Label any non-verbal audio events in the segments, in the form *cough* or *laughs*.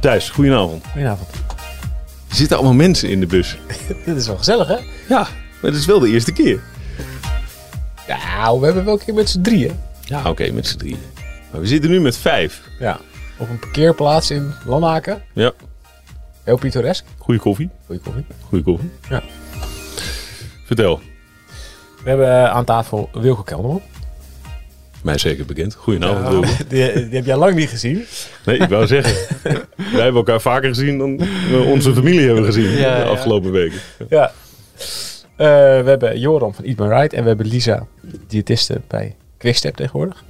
Thijs, goedenavond. Goedenavond. Er zitten allemaal mensen in de bus. *laughs* Dit is wel gezellig, hè? Ja, maar het is wel de eerste keer. Ja, we hebben wel een keer met z'n drieën. Ja, oké, met z'n drieën. Maar we zitten nu met vijf. Ja. Op een parkeerplaats in Lanaken. Ja, Heel pittoresk. goede koffie. Goeie koffie. Goede koffie. Ja. Vertel. We hebben eh, aan tafel Wilco Kelderman. Mij zeker bekend. Goedenavond, Ja, Wilco. *laughs* die, die heb jij lang niet gezien. Nee, ik wou zeggen. *laughs* Wij hebben elkaar vaker gezien dan we onze familie hebben gezien Ja, de afgelopen weken. Ja. Eh, we hebben Joram van Eat My Right. En we hebben Lisa, diëtiste bij Quickstep tegenwoordig.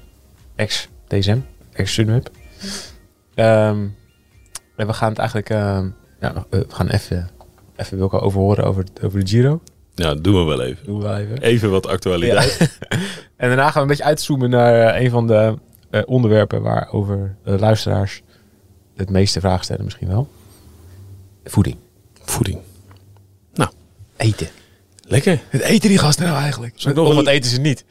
Ex-DSM. Ex-Sunweb. Ehm, en we gaan het eigenlijk... ehm, ja, we gaan even, even Wilco overhoren over, over de Giro. Ja, dat doen we wel even. Doen we wel even. Even wat actualiteit. *laughs* En daarna gaan we een beetje uitzoomen naar eh, een van de eh, onderwerpen waarover de luisteraars het meeste vragen stellen misschien wel. Voeding. Voeding. Eten. Lekker. Het eten die gasten nou eigenlijk? Nog Of wat eten ze niet?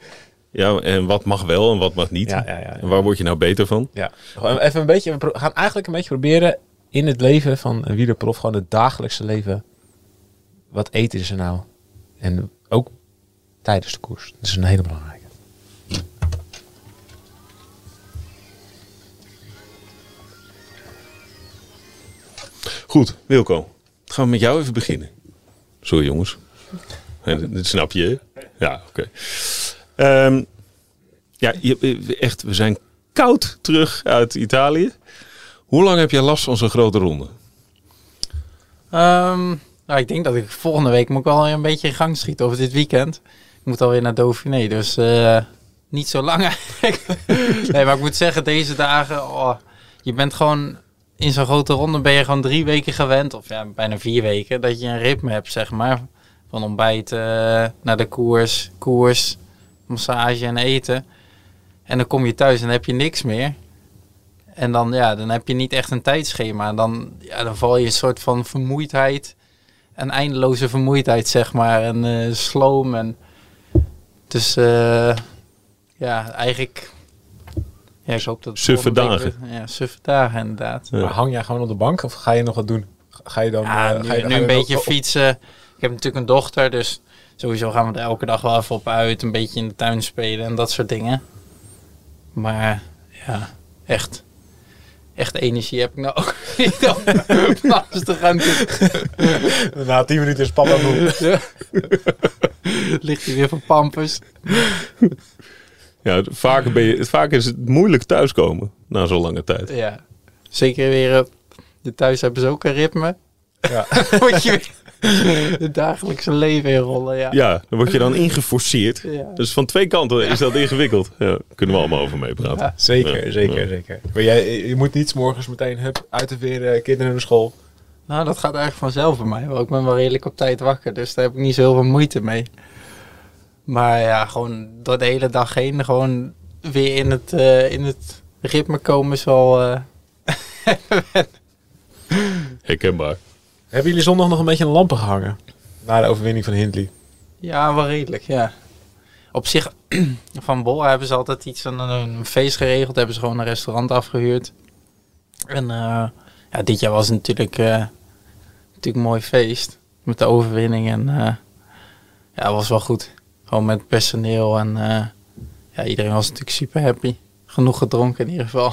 Ja, en wat mag wel en wat mag niet? Ja, ja, ja. En waar word je nou beter van? Ja. Even een beetje, we gaan eigenlijk een beetje proberen in het leven van een wielerprof, gewoon het dagelijkse leven. Wat eten ze nou? En ook tijdens de koers. Dat is een hele belangrijke. Goed, Wilco. Gaan we met jou even beginnen. Sorry jongens. Dat, dat snap je. hè? Ja, oké. Ehm, ja, je, echt, we zijn koud terug uit Italië. Hoe lang heb jij last van zo'n grote ronde? Ehm, nou, ik denk dat ik volgende week moet ik wel weer een beetje in gang schieten over dit weekend. Ik moet alweer naar Dauphiné, dus eh, niet zo lang *laughs* eigenlijk. nee, maar ik moet zeggen, deze dagen, oh, je bent gewoon in zo'n grote ronde ben je gewoon drie weken gewend, of ja, bijna vier weken, dat je een ritme hebt, zeg maar. Van ontbijt eh, naar de koers, koers, massage en eten. En dan kom je thuis en heb je niks meer. En dan, ja, dan heb je niet echt een tijdschema. Dan, ja, dan val je een soort van vermoeidheid. Een eindeloze vermoeidheid, zeg maar. En eh, sloom. En dus eh, ja, eigenlijk... Ja, ik hoop dat... het Suffe dagen. weer- Ja, suffe dagen inderdaad. Ja. Maar hang jij gewoon op de bank of ga je nog wat doen? Ga je dan... Ja, eh, nu, ga je, nu ga je een beetje op- fietsen. Ik heb natuurlijk een dochter, dus sowieso gaan we er elke dag wel even op uit. Een beetje in de tuin spelen en dat soort dingen. Maar ja, echt. Echt energie heb ik nou ook *laughs* niet om *laughs* alles te gaan doen. *laughs* Na tien minuten is papa moe. Ja. Ligt hij weer van pampers. Ja, vaak, ben je, vaak is het moeilijk thuiskomen na zo'n lange tijd. Ja, zeker weer. eh, de thuis hebben ze ook een ritme. Ja. Moet je weer *laughs* het dagelijkse leven inrollen. Ja. Ja, dan word je dan ingeforceerd. Ja. Dus van twee kanten is dat ingewikkeld. Ja, kunnen we allemaal over meepraten. Ja. Zeker, zeker, zeker. Maar jij, je moet niet morgens meteen hup, uit de weer, eh, kinderen naar school. Nou, dat gaat eigenlijk vanzelf bij mij. Want ik ben wel redelijk op tijd wakker. Dus daar heb ik niet zo heel veel moeite mee. Maar ja, gewoon door de hele dag heen. Gewoon weer in het, eh, in het ritme komen is wel... eh, *laughs* Herkenbaar. Hebben jullie zondag nog een beetje de lampen gehangen? Na de overwinning van Hindley. ja, wel redelijk, ja. Op zich, *clears throat* van Bol hebben ze altijd iets van een, een feest geregeld. Hebben ze gewoon een restaurant afgehuurd. En eh, ja, dit jaar was het natuurlijk, eh, natuurlijk een mooi feest. Met de overwinning. En eh, ja, was wel goed. Gewoon met personeel. En ja, iedereen was natuurlijk super happy. Genoeg gedronken in ieder geval.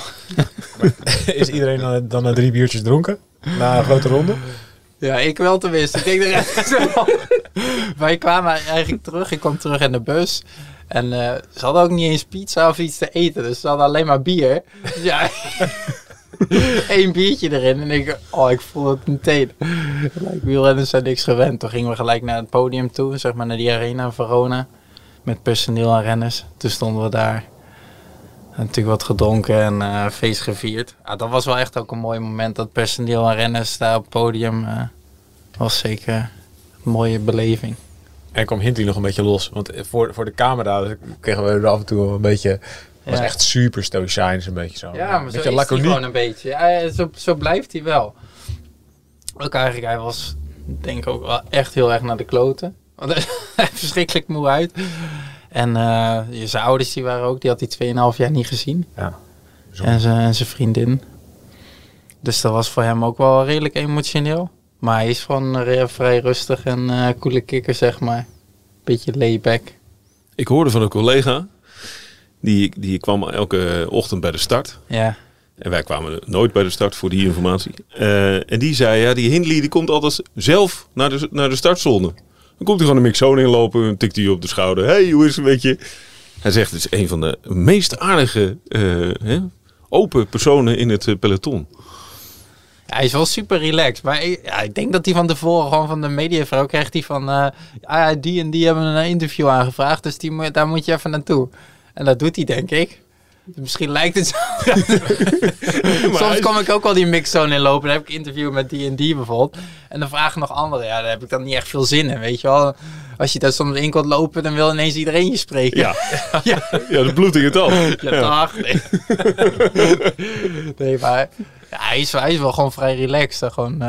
*laughs* Is iedereen dan, dan na drie biertjes dronken? Na een grote ronde? *laughs* Ja, ik wel tenminste. Ik denk de rest wel. Wij kwamen eigenlijk terug. Ik kwam terug in de bus. En eh, ze hadden ook niet eens pizza of iets te eten. Dus ze hadden alleen maar bier. Dus ja, *laughs* één biertje erin. En ik, oh, ik voel het meteen. Like, wielrenners zijn niks gewend. Toen gingen we gelijk naar het podium toe. Zeg maar naar die arena in Verona. Met personeel en renners. Toen stonden we daar. Natuurlijk wat gedronken en eh, feest gevierd. Ja, dat was wel echt ook een mooi moment. Dat personeel en renners daar op het podium. eh, was zeker een mooie beleving. En kwam Hindley nog een beetje los. Want voor, voor de camera kregen we er af en toe een beetje... Het was Ja. echt super stoïcijns, een beetje zo. Ja, maar een zo beetje is hij gewoon een beetje. Ja, zo, zo blijft hij wel. Ook eigenlijk, hij was denk ik ook wel echt heel erg naar de kloten. Want *laughs* hij er verschrikkelijk moe uit. En eh, zijn ouders die waren ook, die had hij 2,5 jaar niet gezien. Ja. En zijn, en zijn vriendin. Dus dat was voor hem ook wel redelijk emotioneel. Maar hij is gewoon eh, vrij rustig en eh coole kikker, zeg maar. Beetje layback. Ik hoorde van een collega, die, die kwam elke ochtend bij de start. Ja, En wij kwamen nooit bij de start voor die informatie. Eh, en die zei, ja, die Hindley die komt altijd zelf naar de, naar de startzone. Dan komt hij gewoon een mixzone inlopen en tikt hij op de schouder. hey, hoe is het met je? Hij zegt, het is een van de meest aardige, eh, hè, open personen in het eh, peloton. Hij is wel super relaxed. Maar ik, ik denk dat hij van tevoren gewoon van de mediavrouw krijgt hij van... eh, ah, die en die hebben een interview aangevraagd, dus die, daar moet je even naartoe. En dat doet hij, denk ik. Misschien lijkt het zo. *laughs* *laughs* Soms kom ik ook al die mixzone inlopen. Dan heb ik interview met die en die bijvoorbeeld. En dan vragen nog anderen. Ja, daar heb ik dan niet echt veel zin in, weet je wel. Als je daar soms in komt lopen, dan wil ineens iedereen je spreken. Ja, *laughs* ja. ja dat bloedt in het al. Ja, Ja. dag. Nee, nee maar ja, hij, is, hij is wel gewoon vrij relaxed. Gewoon, eh,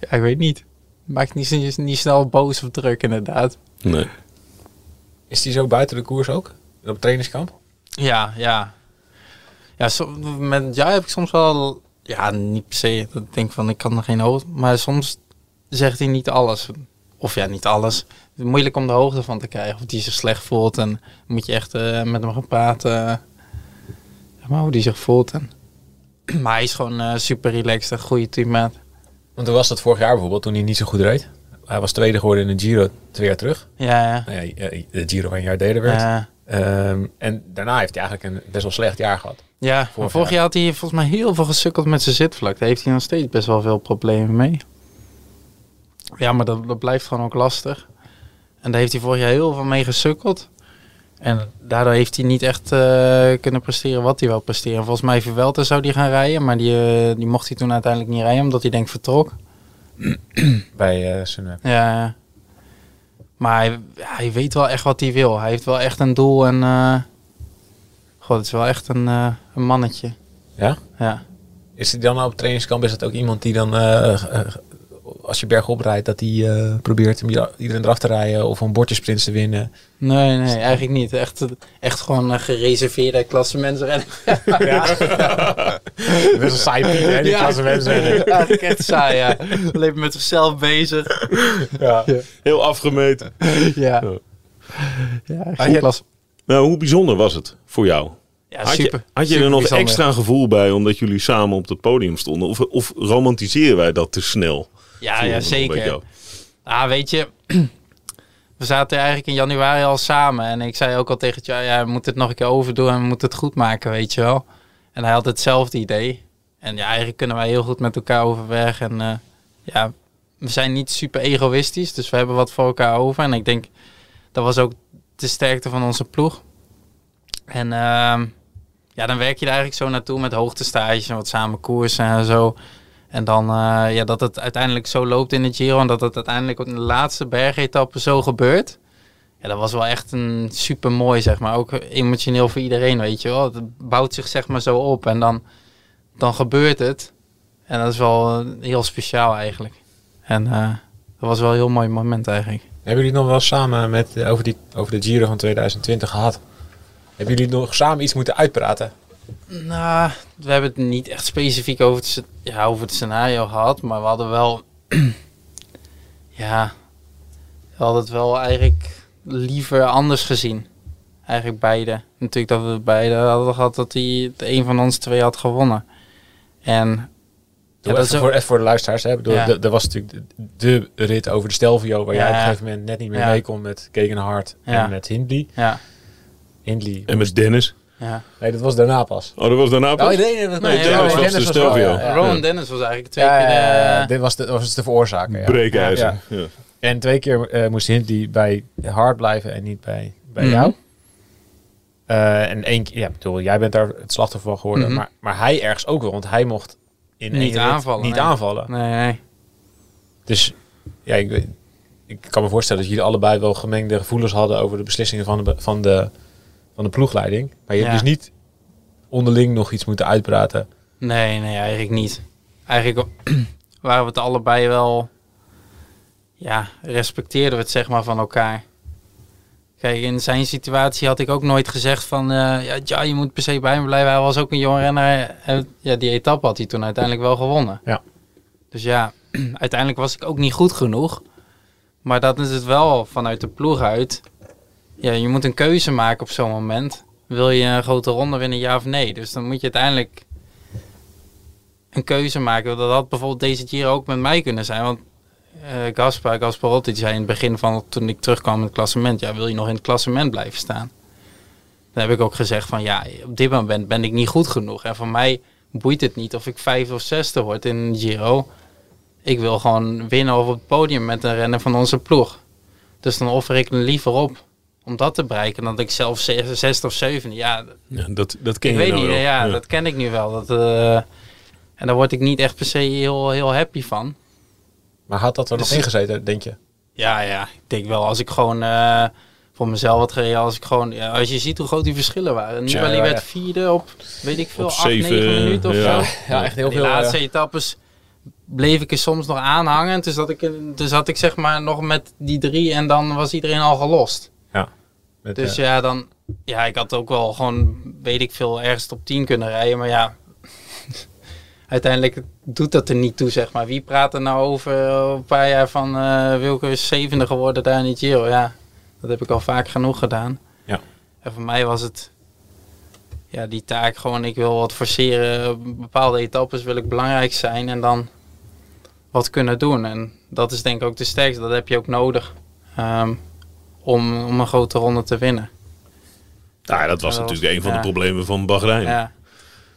ja, ik weet niet. Maakt niet, niet, niet snel boos of druk, inderdaad. Nee. Is die zo buiten de koers ook? Op trainingskamp? Ja, ja. Ja, so, met jou heb ik soms wel... Ja, niet per se. Dat ik denk van, ik kan er geen hoogte... Maar soms zegt hij niet alles. Of ja, niet alles. Het is moeilijk om de hoogte van te krijgen. Of die zich slecht voelt. En moet je echt eh, met hem gaan praten. zeg maar hoe die zich voelt. En, *clears throat* maar hij is gewoon eh, super relaxed. Een goede teammaat. Want toen was dat vorig jaar bijvoorbeeld, toen hij niet zo goed reed. Hij was tweede geworden in de Giro twee jaar terug. Ja, ja. Nou ja, eh, de Giro een jaar deden werd. Ja, Ehm, en daarna heeft hij eigenlijk een best wel slecht jaar gehad. ja. Vorig vorig jaar had hij volgens mij heel veel gesukkeld met zijn zitvlak. Daar heeft hij nog steeds best wel veel problemen mee. Ja, maar dat, dat blijft gewoon ook lastig. En daar heeft hij vorig jaar heel veel mee gesukkeld. En daardoor heeft hij niet echt eh, kunnen presteren wat hij wil presteren. Volgens mij Verwelten zou die gaan rijden, maar die, eh, die mocht hij toen uiteindelijk niet rijden, omdat hij denk vertrok. Bij eh Sunweb. Ja, ja. Maar hij, weet wel echt wat hij wil. Hij heeft wel echt een doel en... eh God, het is wel echt een, eh, een mannetje. Ja? Ja. Is hij dan op trainingskamp, is dat ook iemand die dan, eh, als je bergop rijdt, dat hij eh, probeert om iedereen eraf te rijden of om bordjesprints te winnen? Nee, nee, eigenlijk niet. Echt, echt gewoon een gereserveerde klassementsrenner. Best *laughs* wel saai Piet, hè, die Ja. klassementsrenner. Eigenlijk echt saai, ja. Alleen met zichzelf bezig. Ja. Heel afgemeten. Ja. Ja. Ja, Ah, je- klas. Nou, hoe bijzonder was het voor jou? Ja, Had je, super. had je super er nog bijzonder. extra gevoel bij omdat jullie samen op het podium stonden? Of, of romantiseren wij dat te snel? Ja, ja, zeker. Ah, weet je, *clears throat* we zaten eigenlijk in januari al samen. En ik zei ook al tegen jou, ja, we moeten het nog een keer overdoen en we moeten het goed maken, weet je wel. En hij had hetzelfde idee. En ja, eigenlijk kunnen wij heel goed met elkaar overweg. En eh, ja, we zijn niet super egoïstisch, dus we hebben wat voor elkaar over. En ik denk, dat was ook de sterkte van onze ploeg. En ehm, ja, dan werk je er eigenlijk zo naartoe met hoogtestages en wat samen koersen en zo. En dan eh, ja, dat het uiteindelijk zo loopt in de Giro en dat het uiteindelijk op de laatste bergetappe zo gebeurt. Ja, dat was wel echt een super mooi, zeg maar. Ook emotioneel voor iedereen, weet je wel. Het bouwt zich zeg maar zo op en dan, dan gebeurt het. En dat is wel eh, heel speciaal eigenlijk. En eh, dat was wel een heel mooi moment eigenlijk. Hebben jullie nog wel samen met, over, die, over de Giro van 2020 gehad? Hebben jullie nog samen iets moeten uitpraten? Nou, we hebben het niet echt specifiek over het, ja, over het scenario gehad, maar we hadden wel, *clears throat* ja, we hadden het wel eigenlijk liever anders gezien. Eigenlijk beide. Natuurlijk dat we beide hadden gehad dat die, de een van ons twee had gewonnen. En Ja, dat even, is voor, even voor de luisteraars. Hè. Ik bedoel, Ja. de- Er was natuurlijk de, de rit over de Stelvio, waar Ja. jij op een gegeven moment net niet meer Ja. mee kon met Gegenhard Ja. en met Hindley. ja, Hindley. En met Dennis. Ja. Nee, dat was daarna pas. Oh, dat was daarna pas? Oh, nee, nee, dat Nee, nee, Dennis was de wel, Stelvio. ja, ja. Rowan Dennis was eigenlijk twee Ja, keer de... ja. dit was de, was de veroorzaker. Ja. Breekijzer. Ja. En twee keer eh, moest Hindley bij Hard blijven en niet bij, bij Mhm. jou. Eh, en één keer, ja, ik bedoel, jij bent daar het slachtoffer van geworden. Mhm. maar, maar hij ergens ook wel, want hij mocht in Niet aanvallen, Niet nee. aanvallen. Nee, nee. Dus ja, ik, ik kan me voorstellen dat jullie allebei wel gemengde gevoelens hadden over de beslissingen van de, van de, van de ploegleiding. Maar je Ja. hebt dus niet onderling nog iets moeten uitpraten. Nee, nee, eigenlijk niet. Eigenlijk *clears throat* waren we het allebei wel... Ja, respecteerden we het zeg maar van elkaar. Kijk, in zijn situatie had ik ook nooit gezegd van... eh, ja, ja, je moet per se bij me blijven. Hij was ook een jonge renner. En, ja, die etappe had hij toen uiteindelijk wel gewonnen. Ja. Dus ja, *clears throat* uiteindelijk was ik ook niet goed genoeg. Maar dat is het wel vanuit de ploeg uit. Ja, je moet een keuze maken op zo'n moment. Wil je een grote ronde winnen, ja of nee? Dus dan moet je uiteindelijk een keuze maken. Dat had bijvoorbeeld deze Giro ook met mij kunnen zijn. Want eh Gaspar, Gasparotti zei in het begin van toen ik terugkwam in het klassement. Ja, wil je nog in het klassement blijven staan? Dan heb ik ook gezegd van ja, op dit moment ben ik niet goed genoeg. En voor mij boeit het niet of ik vijfde of zesde word in Giro. Ik wil gewoon winnen of op het podium met een renner van onze ploeg. Dus dan offer ik er liever op om dat te bereiken dan dat ik zelf ze- zesde of zevende. Ja, Ja, dat, dat ken ik je weet nou niet. wel. Ja, dat ken ik nu wel. Dat, eh, en daar word ik niet echt per se heel, heel happy van. Maar had dat er Dus- nog ingezeten, denk je? Ja, ja. Ik denk wel als ik gewoon eh, voor mezelf had gereden. Als ik gewoon, ja, als je ziet hoe groot die verschillen waren. Tja, Nibali ja, werd ja. vierde op, weet ik veel, Op 8, zeven, 9 minuten of ja. zo. Ja, echt heel die veel. laatste eh, etappes bleef ik er soms nog aanhangen. Dus zat ik, dus had ik zeg maar nog met die drie en dan was iedereen al gelost. Met, Dus eh, ja, dan, ja, ik had ook wel gewoon, weet ik veel, ergens top 10 kunnen rijden. Maar ja, *laughs* uiteindelijk doet dat er niet toe, zeg maar. Wie praat er nou over eh, een paar jaar van Wilco is zevende geworden daar in Giro? Ja, dat heb ik al vaak genoeg gedaan. Ja. En voor mij was het, ja, die taak gewoon, ik wil wat forceren. Op Bepaalde etappes wil ik belangrijk zijn en dan wat kunnen doen. En dat is denk ik ook de sterkste. Dat heb je ook nodig ehm, om, om een grote ronde te winnen. Ja, dat was dat natuurlijk was- een van de problemen van Bahrein. Ja.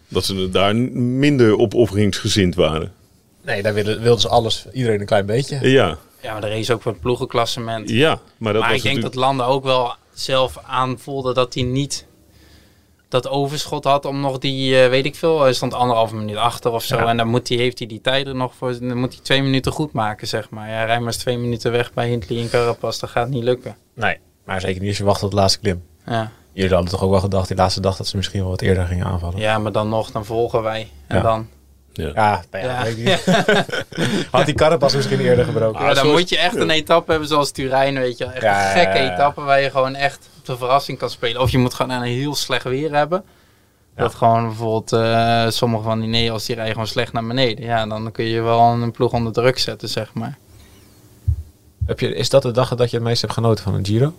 Dat ze daar minder opofferingsgezind waren. nee, daar wilden, wilden ze alles, iedereen een klein beetje. Ja, ja, maar er is ook voor het ploegenklassement. ja maar dat maar was ik denk dat landen ook wel zelf aanvoelden dat hij niet dat overschot had om nog die, eh, weet ik veel, hij stond anderhalve minuut achter of zo. Ja. En dan moet hij, heeft hij die tijd er nog voor, dan moet hij twee minuten goed maken, zeg maar. Ja, rij maar eens twee minuten weg bij Hindley en Carapaz, dat gaat niet lukken. Nee, maar zeker niet als je wacht tot de laatste klim. Ja. Jullie hadden toch ook wel gedacht, die laatste dag, dat ze misschien wel wat eerder gingen aanvallen. ja, maar dan nog, dan volgen wij. En Ja. dan, Ja. Ja, nou ja, Ja. weet ik niet. *laughs* Had die karrepas misschien eerder gebroken. ja, dan zoals- moet je echt een etappe hebben zoals Turijn, weet je. Echt Ja, een gekke ja, ja. etappe waar je gewoon echt op de verrassing kan spelen. Of je moet gewoon een heel slecht weer hebben. Dat gewoon bijvoorbeeld eh, sommige van die Neos die rijden gewoon slecht naar beneden. Ja, dan kun je wel een ploeg onder druk zetten, zeg maar. Heb je, is dat de dag dat je het meest hebt genoten van een Giro?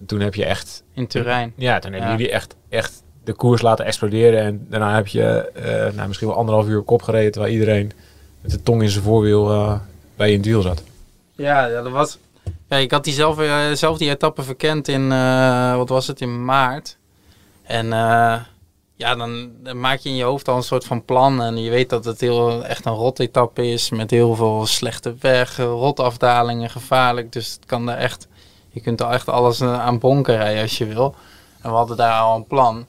En toen heb je echt... In Turijn. Ja, toen hebben Ja. jullie echt, echt de koers laten exploderen. En daarna heb je eh, nou, misschien wel anderhalf uur op kop gereden... terwijl iedereen met de tong in zijn voorwiel eh, bij je in het wiel zat. Ja, ja, dat was... Ja, ik had die zelf, eh, zelf die etappe verkend in, eh, wat was het, in maart. En eh, ja, dan, dan maak je in je hoofd al een soort van plan. En je weet dat het heel, echt een rot etappe is. Met heel veel slechte weg, eh, rotafdalingen, gevaarlijk. Dus het kan er echt, je kunt er echt alles aan bonken rijden als je wil. En we hadden daar al een plan.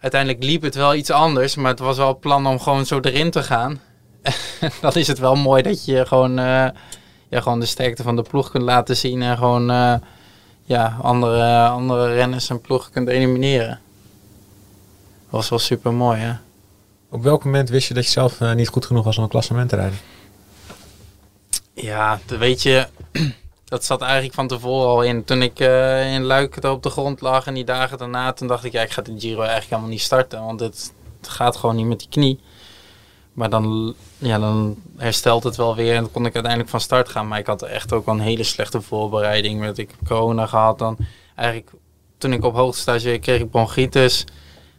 Uiteindelijk liep het wel iets anders, maar het was wel het plan om gewoon zo erin te gaan. *laughs* dan is het wel mooi dat je gewoon, eh, ja, gewoon de sterkte van de ploeg kunt laten zien en gewoon eh, ja, andere, andere renners en ploegen kunt elimineren. Dat was wel super mooi, hè? Op welk moment wist je dat je zelf eh, niet goed genoeg was om een klassement te rijden? Ja, dat weet je, *clears throat* dat zat eigenlijk van tevoren al in. Toen ik eh, in Luik op de grond lag en die dagen daarna, toen dacht ik, ja, ik ga de Giro eigenlijk helemaal niet starten, want het, het gaat gewoon niet met die knie. Maar dan, ja, dan herstelt het wel weer en dan kon ik uiteindelijk van start gaan. Maar ik had echt ook een hele slechte voorbereiding. Met ik heb corona gehad. Dan eigenlijk, toen ik op hoogtestage kreeg ik bronchitis.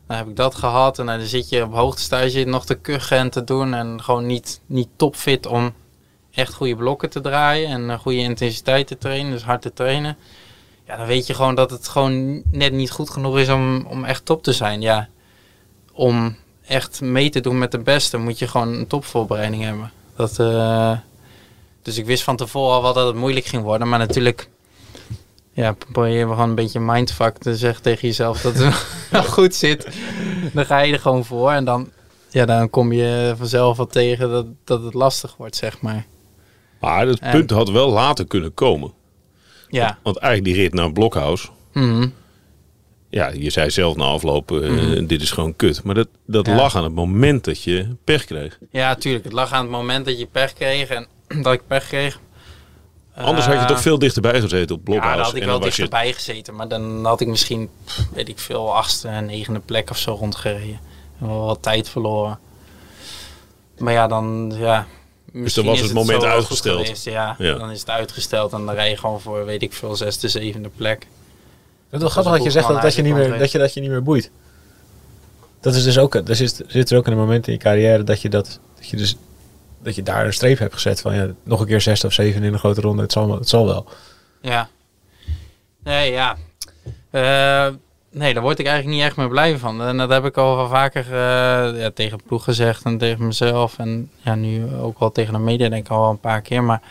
Dan heb ik dat gehad. En dan zit je op hoogtestage nog te kuchen en te doen. En gewoon niet, niet topfit om echt goede blokken te draaien. En een goede intensiteit te trainen. Dus hard te trainen. Ja, dan weet je gewoon dat het gewoon net niet goed genoeg is om, om echt top te zijn. Ja, om echt mee te doen met de beste moet je gewoon een topvoorbereiding hebben. Dat, eh, dus ik wist van tevoren al wel dat het moeilijk ging worden. Maar natuurlijk ja, probeer gewoon een beetje mindfuck te zeggen tegen jezelf dat het *laughs* wel goed zit. Dan ga je er gewoon voor. En dan, ja, dan kom je vanzelf wel tegen dat, dat het lastig wordt, zeg maar. Maar het En- punt had wel later kunnen komen. Ja. Want eigenlijk die rit naar Blokhuis... Mhm. Ja, je zei zelf na afloop, eh, Mhm. dit is gewoon kut. Maar dat, dat Ja. lag aan het moment dat je pech kreeg. Ja, tuurlijk. Het lag aan het moment dat je pech kreeg en *clears throat* dat ik pech kreeg. Anders had je Eh, toch veel dichterbij gezeten op Ja, Blobhouse. daar had ik wel je- dichterbij gezeten. Maar dan had ik misschien, weet ik veel, achtste en negende plek of zo rondgereden. En wel wat tijd verloren. Maar ja, dan, ja... misschien was is het moment uitgesteld. geweest, ja, Ja. dan is het uitgesteld en dan rij je gewoon voor, weet ik veel, zesde, zevende plek. Het is wel Dat grappig dat je zegt dat, dat, je niet meer, dat, je, dat je niet meer boeit. Dat is dus ook, er zit, zit er ook in een moment in je carrière dat je, dat, dat je, dus, dat je daar een streep hebt gezet van ja, nog een keer zesde of zeven in een grote ronde, het zal, wel- het zal wel. Ja. Nee, ja. Eh, nee, daar word ik eigenlijk niet echt meer blij van. En dat heb ik al wel vaker eh, ja, tegen de ploeg gezegd en tegen mezelf. En ja, nu ook wel tegen de media denk ik al een paar keer. Maar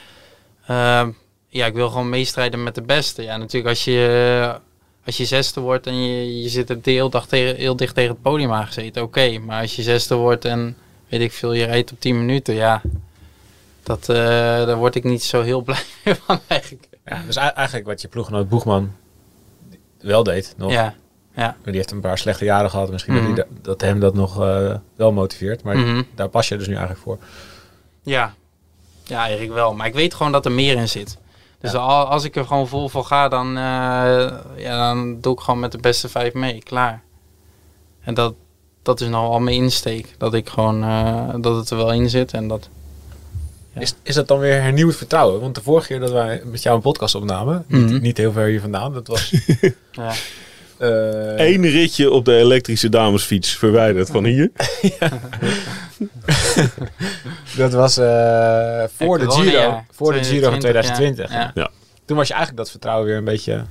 eh, ja, ik wil gewoon meestrijden met de beste. Ja, natuurlijk als je, als je zesde wordt en je, je zit er de hele dag tegen, heel dicht tegen het podium aangezeten, oké. Maar als je zesde wordt en weet ik veel, je rijdt op 10 minuten, ja. Dat, eh, daar word ik niet zo heel *laughs* blij van eigenlijk. Ja, dus ei- eigenlijk wat je ploeggenoot Boegman wel deed nog. Ja, ja. Die heeft een paar slechte jaren gehad. Misschien Mhm. dat, hij da- dat hem dat nog eh, wel motiveert. Maar Mhm. daar pas je dus nu eigenlijk voor. Ja. ja, eigenlijk wel. Maar ik weet gewoon dat er meer in zit. Dus al, als ik er gewoon vol voor ga, dan, eh, ja, dan doe ik gewoon met de beste vijf mee. Klaar. En dat, dat is nou al mijn insteek. Dat ik gewoon, eh, dat het er wel in zit. En dat, Ja. Is, is dat dan weer hernieuwd vertrouwen? Want de vorige keer dat wij met jou een podcast opnamen, Mhm. niet, niet heel ver hier vandaan, dat was... *laughs* ja. Eh, Eén ritje op de elektrische damesfiets verwijderd van hier. *laughs* Dat was eh, voor, de Giro, voor de Giro van 2020, 2020. Ja. Toen was je eigenlijk dat vertrouwen weer een beetje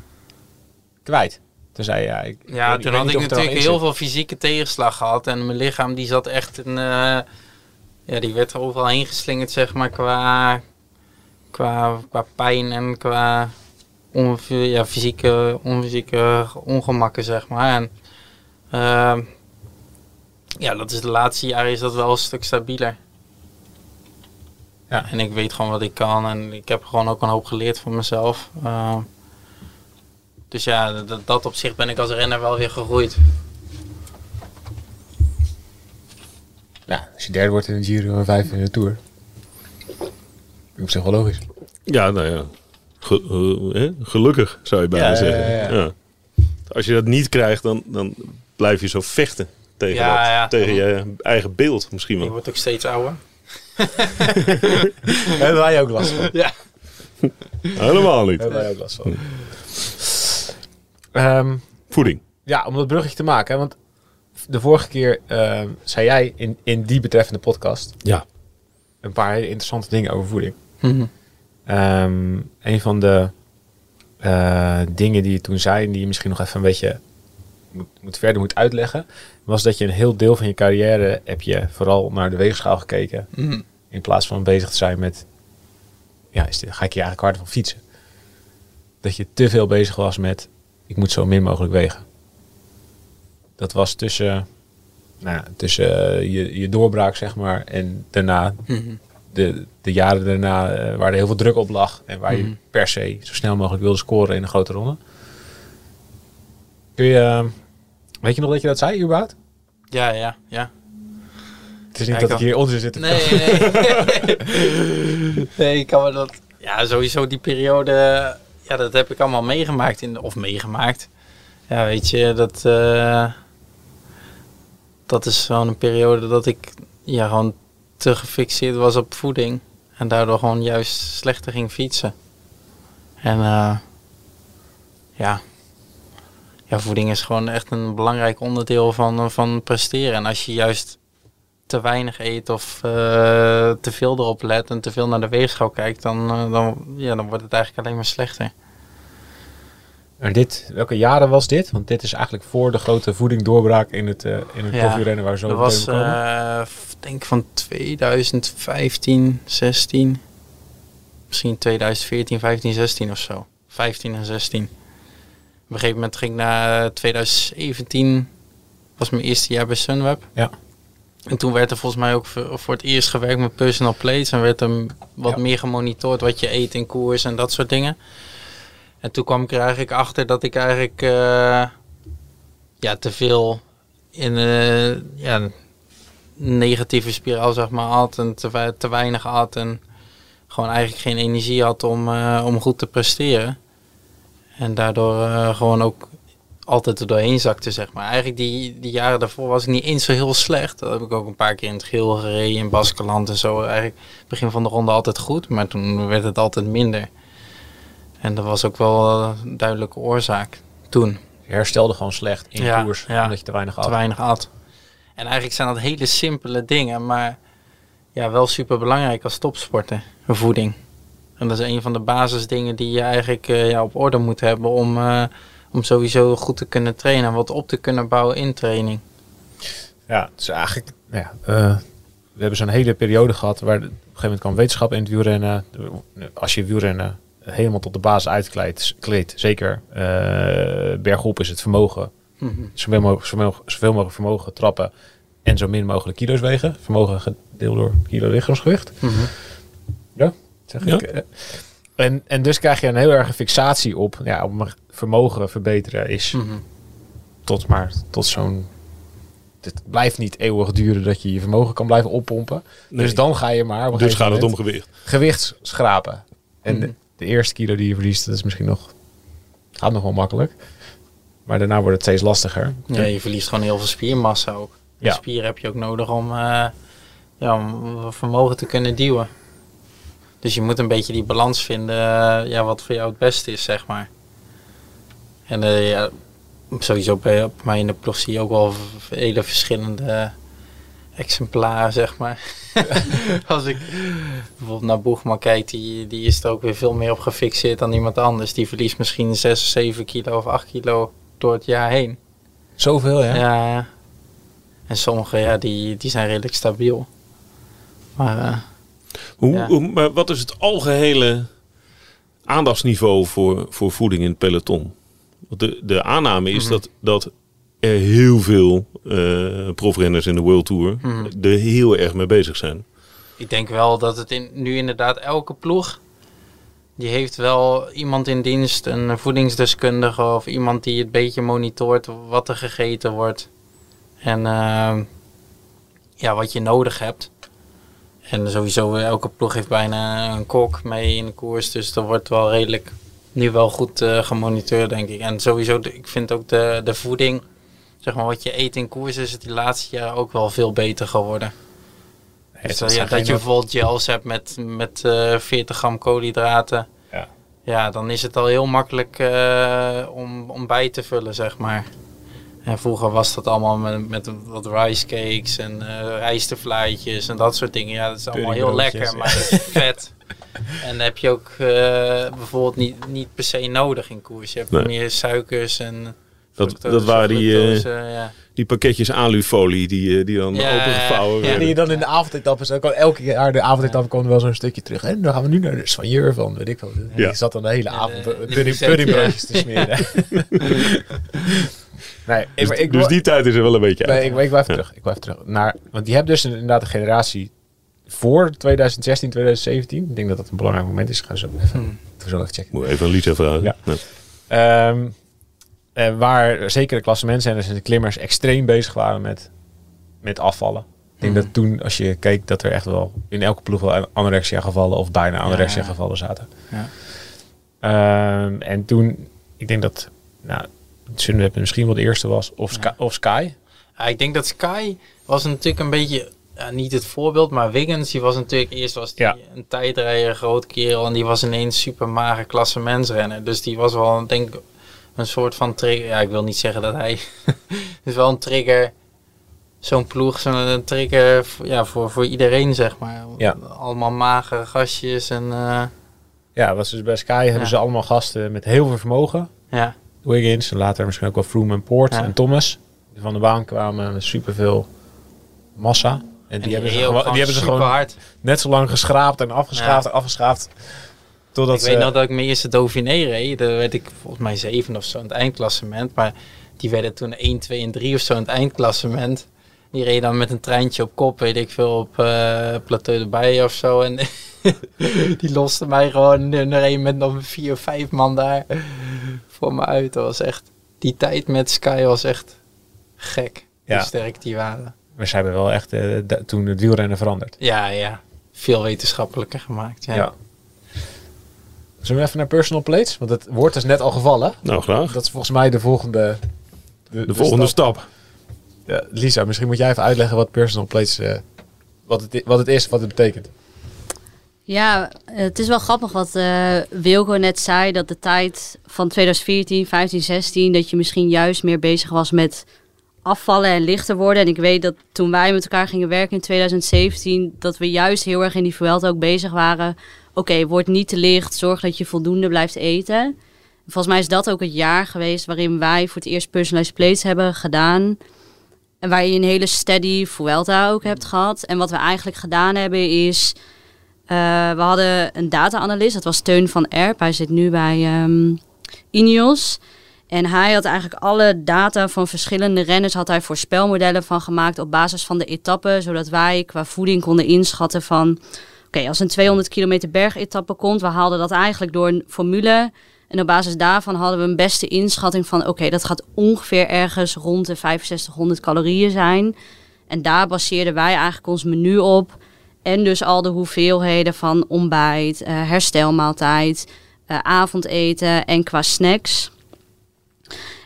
kwijt. Toen zei je, ja, ik, Ja, toen had ik natuurlijk heel veel fysieke tegenslag gehad. En mijn lichaam die zat echt in... eh, ja, die werd er overal heen geslingerd, zeg maar, qua, qua, qua pijn en qua on, ja, fysieke, onfysieke ongemakken, zeg maar. En ehm, ja, dat is de laatste jaren is dat wel een stuk stabieler. Ja. En ik weet gewoon wat ik kan en ik heb gewoon ook een hoop geleerd van mezelf. Eh, dus ja, dat, dat opzicht ben ik als renner wel weer gegroeid. Ja, als je derde wordt in de Giro en vijfde in de Tour. Op zich wel logisch. Ja, nou ja. Ge- eh? Gelukkig zou je bijna Ja, zeggen. ja, ja. Ja. Als je dat niet krijgt, dan, dan blijf je zo vechten tegen, Ja, dat, ja. tegen je eigen beeld misschien Je wel. wordt ook steeds ouder. *laughs* Hebben wij ook last van. Ja. Helemaal niet. Hebben wij ook last van. Ehm, Voeding. ja, om dat bruggetje te maken. Want de vorige keer ehm, zei jij in, in die betreffende podcast Ja. een paar hele interessante dingen over voeding. Mhm. Ehm, een van de eh, dingen die je toen zei, en die je misschien nog even een beetje moet, moet verder moet uitleggen, was dat je een heel deel van je carrière heb je vooral naar de weegschaal gekeken, Mhm. in plaats van bezig te zijn met, ja, is dit, ga ik hier eigenlijk harder van fietsen? Dat je te veel bezig was met, ik moet zo min mogelijk wegen. Dat was tussen, nou, ja, tussen eh, je, je doorbraak, zeg maar, en daarna Mhm. De, de jaren daarna eh, waar er heel veel druk op lag en waar Mhm. je per se zo snel mogelijk wilde scoren in een grote ronde. Kun je, eh, weet je nog dat je dat zei überhaupt? Ja, ja, ja. Het is niet Ja, dat ik ik hier onder zit te Nee, nee. *laughs* nee, ik kan me dat... Ja, sowieso die periode... Ja, dat heb ik allemaal meegemaakt. In of meegemaakt. Ja, weet je, dat... eh, dat is een periode dat ik... Ja, gewoon te gefixeerd was op voeding. En daardoor gewoon juist slechter ging fietsen. En eh, ja... Ja, voeding is gewoon echt een belangrijk onderdeel van, van presteren. En als je juist te weinig eet of eh, te veel erop let en te veel naar de weegschaal kijkt, dan, eh, dan, ja, dan wordt het eigenlijk alleen maar slechter. En dit, welke jaren was dit? Want dit is eigenlijk voor de grote voeding doorbraak in het, eh in het Ja, koffierennen waar zo Dat was, eh, f- denk van 2015, 16. Misschien 2014, 15, 16 of zo. 15 en 16. Op een gegeven moment ging ik naar 2017. Was mijn eerste jaar bij Sunweb. Ja. En toen werd er volgens mij ook voor voor het eerst gewerkt met personal plates. En werd er wat Ja. meer gemonitord wat je eet in koers en dat soort dingen. En toen kwam ik er eigenlijk achter dat ik eigenlijk eh, ja, te veel in eh ja, een negatieve spiraal zeg maar had. En te, te weinig had. En gewoon eigenlijk geen energie had om, eh, om goed te presteren. En daardoor gewoon ook altijd er doorheen zakte, zeg maar. Eigenlijk die, die jaren daarvoor was ik niet eens zo heel slecht. Dat heb ik ook een paar keer in het geel gereden, in Baskeland en zo. Eigenlijk begin van de ronde altijd goed, maar toen werd het altijd minder. En dat was ook wel een duidelijke oorzaak toen. Je herstelde gewoon slecht in Ja, koers, ja. omdat je te weinig had. te weinig at. En eigenlijk zijn dat hele simpele dingen, maar ja, wel super belangrijk als topsporter, voeding. En dat is een van de basisdingen die je eigenlijk eh, ja, op orde moet hebben om, eh, om sowieso goed te kunnen trainen en wat op te kunnen bouwen in training. Ja, dus eigenlijk, ja, eh, we hebben zo'n hele periode gehad waar op een gegeven moment kwam wetenschap in het wielrennen. Als je wielrennen helemaal tot de basis uitkleedt, kleedt, zeker eh, bergop is het vermogen, zoveel mogelijk, zoveel, mogelijk- zoveel mogelijk vermogen trappen en zo min mogelijk kilo's wegen. Vermogen gedeeld door kilo lichaamsgewicht. Ja, zeg Ja. ik. eh. En, en dus krijg je een heel erg fixatie op, ja, op vermogen verbeteren is Mhm. tot maar tot zo'n. Het blijft niet eeuwig duren dat je je vermogen kan blijven oppompen. Nee. Dus dan ga je maar. Dus gaat het om gewicht. gewicht schrapen. En Mhm. De, eerste kilo die je verliest, dat is misschien nog. Gaat nog wel makkelijk. Maar daarna wordt het steeds lastiger. Ja, je verliest gewoon heel veel spiermassa ook. Ja. spier heb je ook nodig om, eh, ja, om vermogen te kunnen duwen. Dus je moet een beetje die balans vinden eh, ja, wat voor jou het beste is, zeg maar. En eh, ja, sowieso bij op mij in de ploeg zie je ook wel hele verschillende exemplaren, zeg maar. *laughs* Als ik bijvoorbeeld naar Boegman kijk, die, die is er ook weer veel meer op gefixeerd dan iemand anders. Die verliest misschien 6 of 7 kilo of 8 kilo door het jaar heen. Zoveel, ja. Ja. ja. En sommige, ja, die, die zijn redelijk stabiel. Maar eh, Hoe, Ja. hoe- maar wat is het algehele aandachtsniveau voor, voor voeding in het peloton? Want de, de aanname is Mhm. dat, dat er heel veel eh profrenners in de World Tour Mhm. er heel erg mee bezig zijn. ik denk wel dat het in, nu inderdaad elke ploeg... die heeft wel iemand in dienst, een voedingsdeskundige... of iemand die het beetje monitort wat er gegeten wordt. En eh, ja, wat je nodig hebt. En sowieso, elke ploeg heeft bijna een kok mee in de koers. Dus er wordt wel redelijk nu wel goed eh, gemonitord, denk ik. En sowieso, ik vind ook de, de voeding, zeg maar wat je eet in koers, is het die laatste jaar ook wel veel beter geworden. Nee, Dus dat, ja, dat je bijvoorbeeld gels hebt met, met eh 40 gram koolhydraten. Ja. Ja, dan is het al heel makkelijk eh, om, om bij te vullen, zeg maar. En vroeger was dat allemaal met, met wat rice cakes en rijstevlaatjes en dat soort dingen. Ja, dat is allemaal heel lekker, maar dat is vet. *laughs* En dat heb je ook bijvoorbeeld niet, niet per se nodig in koers. Je hebt Nee. meer suikers en... Dat, fructose, dat waren die, eh, ja. die pakketjes alufolie die, eh, die dan Ja, opengevouwen ja. En werden. die je dan in de avondetappes, ook al elke jaar de avondetappe kwam er wel zo'n stukje terug. En dan gaan we nu naar de soigneur van, weet ik wel. Die zat dan de hele avond eh, puddingbroodjes te smeren. *laughs* nee, Dus, ik, dus die tijd is er wel een beetje uit. nee, ik, ik blijf terug. Ik blijf terug. Naar, want die hebt dus inderdaad een generatie voor 2016, 2017. Ik denk dat dat een belangrijk moment is. Ga zo even, zo even checken. Moet even een Lisa vragen. Ja. Nee. Ehm, eh, waar zeker de klassementzenders en de klimmers extreem bezig waren met, met afvallen. Ik denk Mhm. dat toen, als je keek, dat er echt wel in elke ploeg wel anorexia gevallen of bijna anorexia Ja. gevallen zaten. Ja. Ehm, en toen, ik denk dat, nou, Sunweb misschien wel de eerste was, of, Sky, of Sky. Ja, ik denk dat Sky was natuurlijk een beetje, ja, niet het voorbeeld, maar Wiggins, die was natuurlijk, eerst was die Ja. een tijdrijder, groot kerel, en die was ineens super mager klassementsrenner. Dus die was wel, denk ik, een soort van trigger. Ja, ik wil niet zeggen dat hij, *laughs* het is wel een trigger, zo'n ploeg, zo'n trigger voor- ja, voor, voor iedereen, zeg maar. Ja. Allemaal magere gastjes en, eh, Ja, was dus bij Sky hebben ze allemaal gasten met heel veel vermogen. ja. Wiggins, en later misschien ook wel Froome en Poort Ja. en Thomas. Die van de baan kwamen met superveel massa. En die, En die, hebben, ze die hebben ze gewoon hard. net zo lang geschraapt en afgeschaaft Ja. en afgeschaaft. Totdat ik ze... weet nog dat ik mijn eerste Dauphiné reed. Daar werd ik volgens mij zeven of zo in het eindklassement. Maar die werden toen 1, 2 en 3 of zo in het eindklassement. Die reed dan met een treintje op kop, weet ik veel, op eh Plateau de Bijen of zo. En *laughs* die loste mij gewoon nummer 1 met nog vier of vijf man daar voor me uit. Dat was echt, die tijd met Sky was echt gek. Ja. Hoe sterk die waren. Maar ze hebben wel echt eh, toen het wielrennen veranderd. Ja, ja. veel wetenschappelijker gemaakt. Ja. Ja. Zullen we even naar personal plates? Want het woord is net al gevallen. Nou, graag. Dat is volgens mij de volgende... De volgende stap. Ja, Lisa, misschien moet jij even uitleggen wat personal plates... eh, wat, het, wat het is, wat het betekent. Ja, het is wel grappig wat eh, Wilco net zei. Dat de tijd van 2014, 15, 16... dat je misschien juist meer bezig was met afvallen en lichter worden. En ik weet dat toen wij met elkaar gingen werken in 2017... dat we juist heel erg in die Vuelta ook bezig waren. Oké, word niet te licht. Zorg dat je voldoende blijft eten. Volgens mij is dat ook het jaar geweest... waarin wij voor het eerst personalized plates hebben gedaan... En waar je een hele steady Vuelta ook hebt gehad. En wat we eigenlijk gedaan hebben is... eh, we hadden een data-analyst, dat was Teun van Erp. Hij zit nu bij ehm Ineos. En hij had eigenlijk alle data van verschillende renners... had hij voorspelmodellen van gemaakt op basis van de etappen... zodat wij qua voeding konden inschatten van... oké, als een 200 kilometer bergetappe komt... we haalden dat eigenlijk door een formule... En op basis daarvan hadden we een beste inschatting van... oké, dat gaat ongeveer ergens rond de 6500 calorieën zijn. En daar baseerden wij eigenlijk ons menu op. En dus al de hoeveelheden van ontbijt, eh, herstelmaaltijd, eh, avondeten en qua snacks.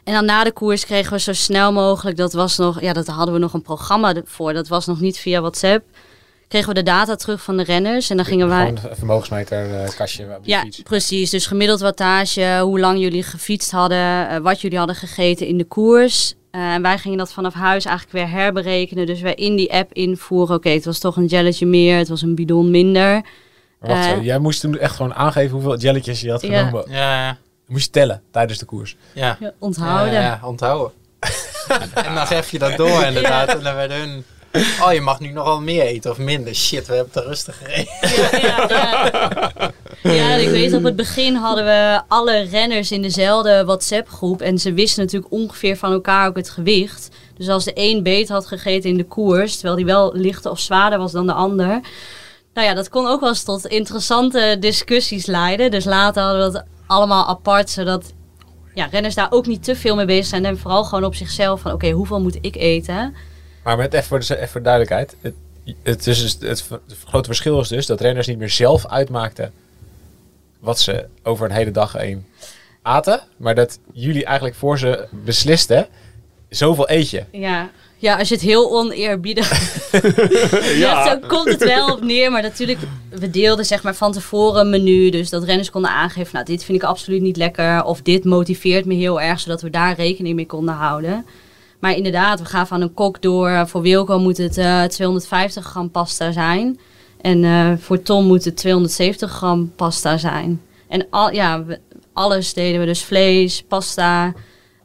En dan na de koers kregen we zo snel mogelijk... dat was nog, ja, dat hadden we nog een programma voor. Dat was nog niet via WhatsApp. Kregen we de data terug van de renners. En dan gingen wij... Gewoon een vermogensmeter eh, kastje op de Ja, fiets. precies. Dus gemiddeld wattage, hoe lang jullie gefietst hadden, eh, wat jullie hadden gegeten in de koers. Eh, en wij gingen dat vanaf huis eigenlijk weer herberekenen. Dus wij in die app invoeren, oké, het was toch een jelletje meer, het was een bidon minder. Wacht jij moest toen echt gewoon aangeven hoeveel jelletjes je had genomen. Ja, ja. Moest je tellen tijdens de koers. ja. Ja, onthouden. Ja, ja, onthouden. *laughs* en dan geef je dat door inderdaad. En dan werd hun... Oh, je mag nu nogal meer eten of minder. Shit, we hebben te rustig gereden. Ja, ja. Ja, *laughs* ik weet op het begin hadden we alle renners in dezelfde WhatsApp-groep. En ze wisten natuurlijk ongeveer van elkaar ook het gewicht. Dus als de een beet had gegeten in de koers, terwijl die wel lichter of zwaarder was dan de ander. Nou ja, dat kon ook wel eens tot interessante discussies leiden. Dus later hadden we dat allemaal apart, zodat ja, renners daar ook niet te veel mee bezig zijn. En vooral gewoon op zichzelf van, oké, hoeveel moet ik eten? Maar met even voor de, even voor de duidelijkheid. Het, het, is dus, het, het grote verschil is dus dat renners niet meer zelf uitmaakten wat ze over een hele dag heen aten. Maar dat jullie eigenlijk voor ze beslisten, zoveel eet je. Ja, ja als je het heel oneerbiedig *laughs* ja. zo komt het wel op neer. Maar natuurlijk, we deelden zeg maar van tevoren een menu. Dus dat renners konden aangeven, nou dit vind ik absoluut niet lekker. Of dit motiveert me heel erg, zodat we daar rekening mee konden houden. Maar inderdaad, we gaven aan een kok door. Voor Wilco moet het eh, 250 gram pasta zijn. En eh, voor Tom moet het 270 gram pasta zijn. En al, ja, we- alles deden we. Dus vlees, pasta,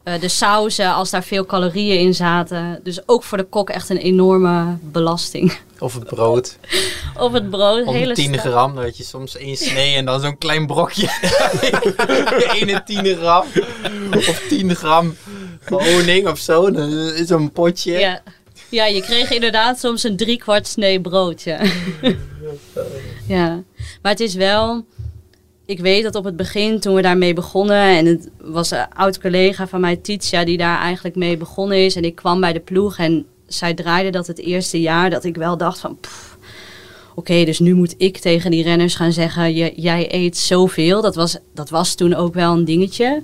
eh, de sauzen, als daar veel calorieën in zaten. Dus ook voor de kok echt een enorme belasting. Of het brood. *laughs* Op het brood, Om hele 10 sta- gram, had je soms één snee en dan zo'n klein brokje. *laughs* 1 10 gram. Of 10 gram *laughs* honing of zo. Is zo'n potje. Ja. ja, je kreeg inderdaad soms een driekwart snee brood. Ja. *laughs* ja, maar het is wel... Ik weet dat op het begin, toen we daarmee begonnen... en het was een oud collega van mij, Titia, die daar eigenlijk mee begonnen is... en ik kwam bij de ploeg en zij draaide dat het eerste jaar... dat ik wel dacht van... Oké, dus nu moet ik tegen die renners gaan zeggen... "Je- jij eet zoveel. Dat was, dat was toen ook wel een dingetje...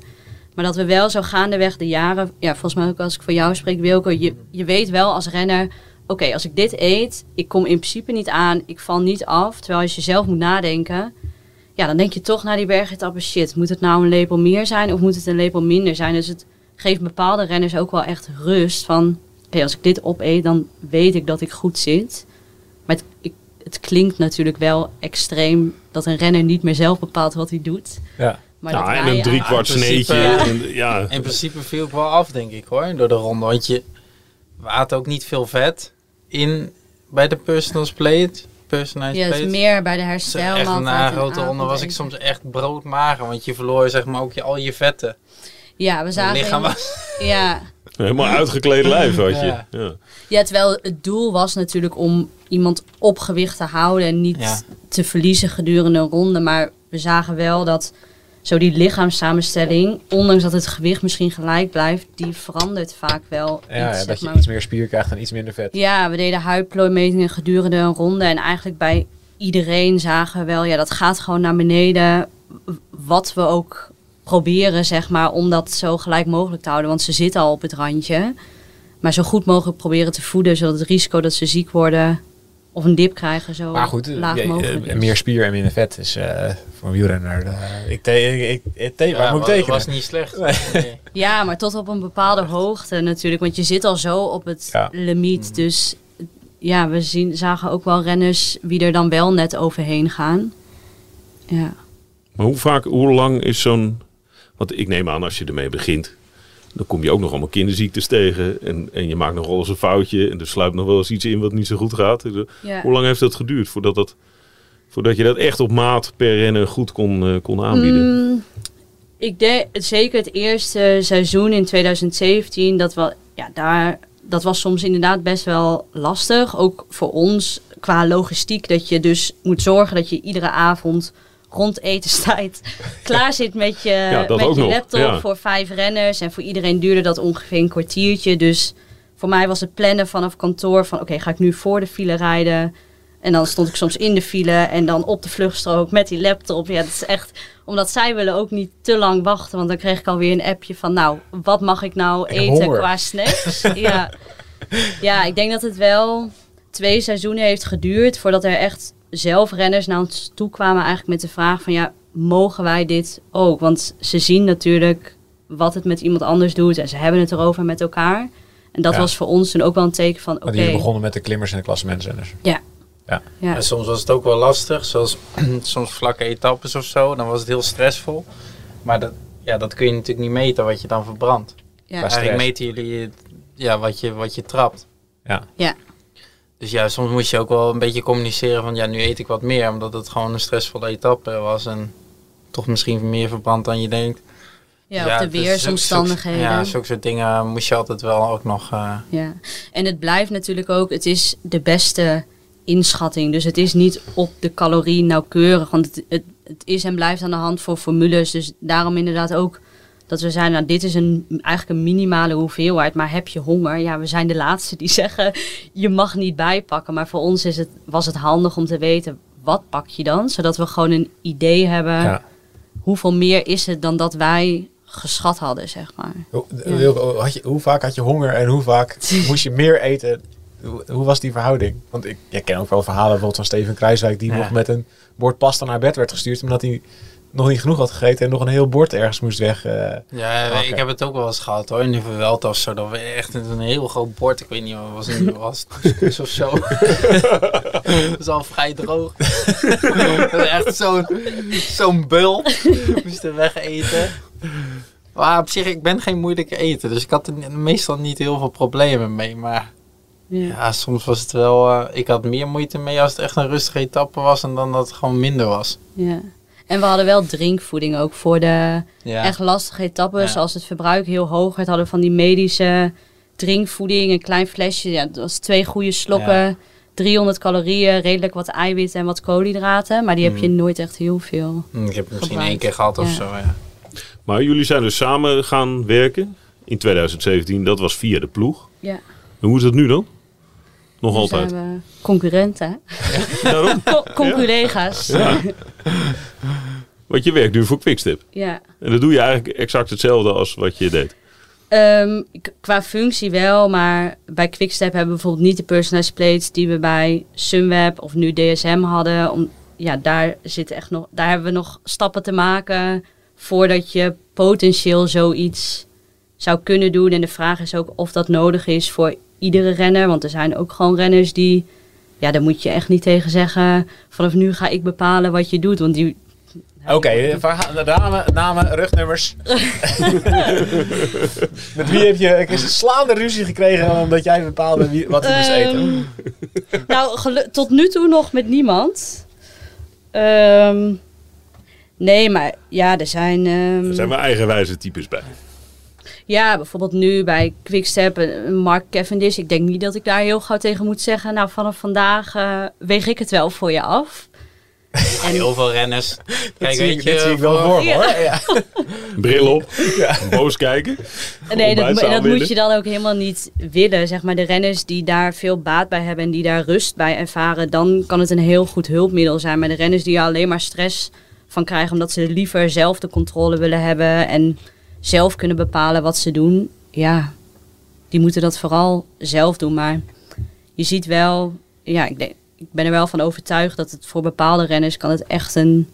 Maar dat we wel zo gaandeweg de jaren, ja, volgens mij ook als ik voor jou spreek, Wilco, je, je weet wel als renner, oké, als ik dit eet, ik kom in principe niet aan, ik val niet af. Terwijl als je zelf moet nadenken, ja, dan denk je toch naar die bergetappe, shit, moet het nou een lepel meer zijn of moet het een lepel minder zijn? Dus het geeft bepaalde renners ook wel echt rust van, oké, als ik dit opeet, dan weet ik dat ik goed zit. Maar het, het klinkt natuurlijk wel extreem dat een renner niet meer zelf bepaalt wat hij doet. Ja. Maar Nou, dat en een drie kwart in principe, sneetje. ja. en- Ja. In principe viel ik wel af, denk ik hoor, door de ronde. Want je, we aten ook niet veel vet in bij de personal plate. Personalized Ja, het plate. is meer bij de herstelmaaltijd. echt na een en grote ronde was ik soms echt broodmager. Want je verloor zeg maar ook je, al je vetten. Ja, we zagen... lichaam in- was... *laughs* ja. Helemaal uitgekleed lijf had je. Ja. Ja. ja, terwijl het doel was natuurlijk om iemand op gewicht te houden... en niet Ja. te verliezen gedurende een ronde. Maar we zagen wel dat zo die lichaamssamenstelling... ondanks dat het gewicht misschien gelijk blijft... die verandert vaak wel Ja, ja, iets, dat je maar. iets meer spier krijgt en iets minder vet. Ja, we deden huidplooimetingen gedurende een ronde. En eigenlijk bij iedereen zagen we wel, ja, dat gaat gewoon naar beneden. Wat we ook proberen, zeg maar, om dat zo gelijk mogelijk te houden. Want ze zitten al op het randje. Maar zo goed mogelijk proberen te voeden, zodat het risico dat ze ziek worden of een dip krijgen zo Maar goed, laag mogelijk meer spier en minder vet is eh, voor een wielrenner. eh, ik te, ik, ik, te, waar moet ik tekenen? was niet slecht. Nee. Nee. Ja, maar tot op een bepaalde hoogte natuurlijk. Want je zit al zo op het Ja. limiet. Dus ja, we zien, zagen ook wel renners wie er dan wel net overheen gaan. Ja. Maar hoe vaak, hoe lang is zo'n... Want ik neem aan, als je ermee begint... dan kom je ook nog allemaal kinderziektes tegen. En, en je maakt nog wel eens een foutje. En er sluipt nog wel eens iets in wat niet zo goed gaat. Dus, eh, ja. Hoe lang heeft dat geduurd voordat, dat, voordat je dat echt op maat per rennen goed kon, eh, kon aanbieden? Mm, ik denk zeker het eerste seizoen in 2017, dat, wel, ja, daar, dat was soms inderdaad best wel lastig. Ook voor ons qua logistiek, dat je dus moet zorgen dat je iedere avond rond etenstijd *laughs* klaar zit met je, met je laptop ja. voor vijf renners. En voor iedereen duurde dat ongeveer een kwartiertje. Dus voor mij was het plannen vanaf kantoor van oké, ga ik nu voor de file rijden? En dan stond ik soms in de file en dan op de vluchtstrook met die laptop. Ja, dat is echt, omdat zij willen ook niet te lang wachten. Want dan kreeg ik alweer een appje van, nou, wat mag ik nou Ik eten qua snacks? *laughs* ja. ja, ik denk dat het wel twee seizoenen heeft geduurd voordat er echt zelf renners naar ons toe kwamen eigenlijk met de vraag van, ja, mogen wij dit ook? Want ze zien natuurlijk wat het met iemand anders doet en ze hebben het erover met elkaar. En dat Ja. was voor ons toen ook wel een teken van, oké, jullie begonnen met de klimmers en de klassementsrenners. ja. Ja, soms was het ook wel lastig, zoals *clears throat* soms vlakke etappes of zo. Dan was het heel stressvol. Maar dat, ja, dat kun je natuurlijk niet meten wat je dan verbrandt. Ja. Eigenlijk meten jullie ja, wat, je, wat je trapt. Ja. Ja. Dus ja, soms moest je ook wel een beetje communiceren van ja, nu eet ik wat meer. Omdat het gewoon een stressvolle etappe was. En toch misschien meer verbrand dan je denkt. Ja, Ja, op de dus weersomstandigheden. Ja, zulke soort dingen moest je altijd wel ook nog... eh, Ja, en het blijft natuurlijk ook, het is de beste inschatting. Dus het is niet op de calorie nauwkeurig, want het, het, het is en blijft aan de hand voor formules. Dus daarom inderdaad ook dat we zijn, nou dit is een, eigenlijk een minimale hoeveelheid, maar heb je honger? Ja, we zijn de laatste die *laughs* zeggen, je mag niet bijpakken. Maar voor ons is het, was het handig om te weten, wat pak je dan? Zodat we gewoon een idee hebben, Ja. hoeveel meer is het dan dat wij geschat hadden, zeg maar. Hoe, Ja. Wilco, had je, hoe vaak had je honger en hoe vaak *laughs* moest je meer eten? Hoe, hoe was die verhouding? Want ik, ik ken ook wel verhalen bijvoorbeeld van Steven Kruiswijk... die Ja. nog met een bord pasta naar bed werd gestuurd... omdat hij nog niet genoeg had gegeten... en nog een heel bord ergens moest weg. eh. Ja, ik heb het ook wel eens gehad hoor. In de Vuelta of zo. Dat we echt een heel groot bord. Ik weet niet wat was het nu was. couscous of zo. *laughs* dat is al vrij droog. *laughs* dat is echt zo'n zo'n bul. Moesten wegeten. Maar op zich, ik ben geen moeilijke eten. Dus ik had er meestal niet heel veel problemen mee. Maar Ja. ja, soms was het wel... eh, ik had meer moeite mee als het echt een rustige etappe was. En dan dat het gewoon minder was. Ja. En we hadden wel drinkvoeding ook voor de Ja. echt lastige etappes. Ja. Als het verbruik heel hoog werd, hadden we van die medische drinkvoeding. Een klein flesje, ja, dat was twee goede slokken. Ja. 300 calorieën, redelijk wat eiwitten en wat koolhydraten. Maar die heb je Mm. nooit echt heel veel. Ik heb het misschien één keer gehad of zo, ja. Maar jullie zijn dus samen gaan werken in 2017. Dat was via de ploeg. Ja. En hoe is dat nu dan? Nog Nu altijd. zijn we concurrenten. *laughs* Daarom? Co- Conculega's. Ja. Ja. Want je werkt nu voor Quickstep. En dat doe je eigenlijk exact hetzelfde als wat je deed. Ehm, qua functie wel, maar bij Quickstep hebben we bijvoorbeeld niet de personalized plates die we bij Sunweb of nu DSM hadden. Om, ja, daar, zit echt nog, daar hebben we nog stappen te maken voordat je potentieel zoiets zou kunnen doen. En de vraag is ook of dat nodig is voor iedere renner. Want er zijn ook gewoon renners die, ja, daar moet je echt niet tegen zeggen. Vanaf nu ga ik bepalen wat je doet. Want die, Oké, namen, namen, rugnummers. *laughs* Met wie heb je een slaande ruzie gekregen omdat jij bepaalde wie, wat hij moest eten? Ehm, nou, gelu- tot nu toe nog met niemand. Ehm, nee, maar ja, er zijn... ehm, Er zijn wel eigenwijze types bij. Ja, bijvoorbeeld nu bij Quickstep, eh, Mark Cavendish. Ik denk niet dat ik daar heel gauw tegen moet zeggen... nou, vanaf vandaag eh, weeg ik het wel voor je af. En *laughs* Heel veel renners. *laughs* Kijk, weet je, dit zie ik wel voor- me, Ja. hoor. Ja. *laughs* Bril op, boos kijken. Nee, dat, dat moet je dan ook helemaal niet willen. Zeg maar, de renners die daar veel baat bij hebben en die daar rust bij ervaren, dan kan het een heel goed hulpmiddel zijn. Maar de renners die er alleen maar stress van krijgen, omdat ze liever zelf de controle willen hebben en zelf kunnen bepalen wat ze doen, ja, die moeten dat vooral zelf doen. Maar je ziet wel, ja, ik, denk, ik ben er wel van overtuigd dat het voor bepaalde renners kan het echt een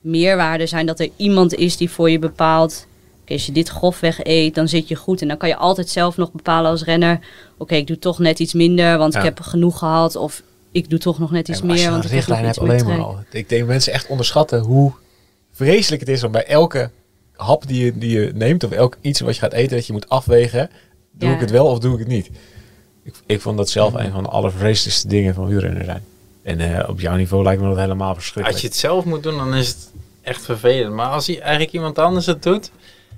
meerwaarde zijn dat er iemand is die voor je bepaalt Oké, als je dit grofweg eet, dan zit je goed. En dan kan je altijd zelf nog bepalen als renner... oké, ik doe toch net iets minder, want Ja. ik heb genoeg gehad. Of ik doe toch nog net iets Ja, meer, want een ik heb richtlijn alleen maar al. Ik denk dat mensen echt onderschatten hoe vreselijk het is om bij elke hap die je, die je neemt... of elk iets wat je gaat eten, dat je moet afwegen... doe Ja. ik het wel of doe ik het niet? Ik, ik vond dat zelf een van de allervreselijkste dingen van wielrennen zijn. En eh, op jouw niveau lijkt me dat helemaal verschrikkelijk. Als je het zelf moet doen, dan is het echt vervelend. Maar als hij eigenlijk iemand anders het doet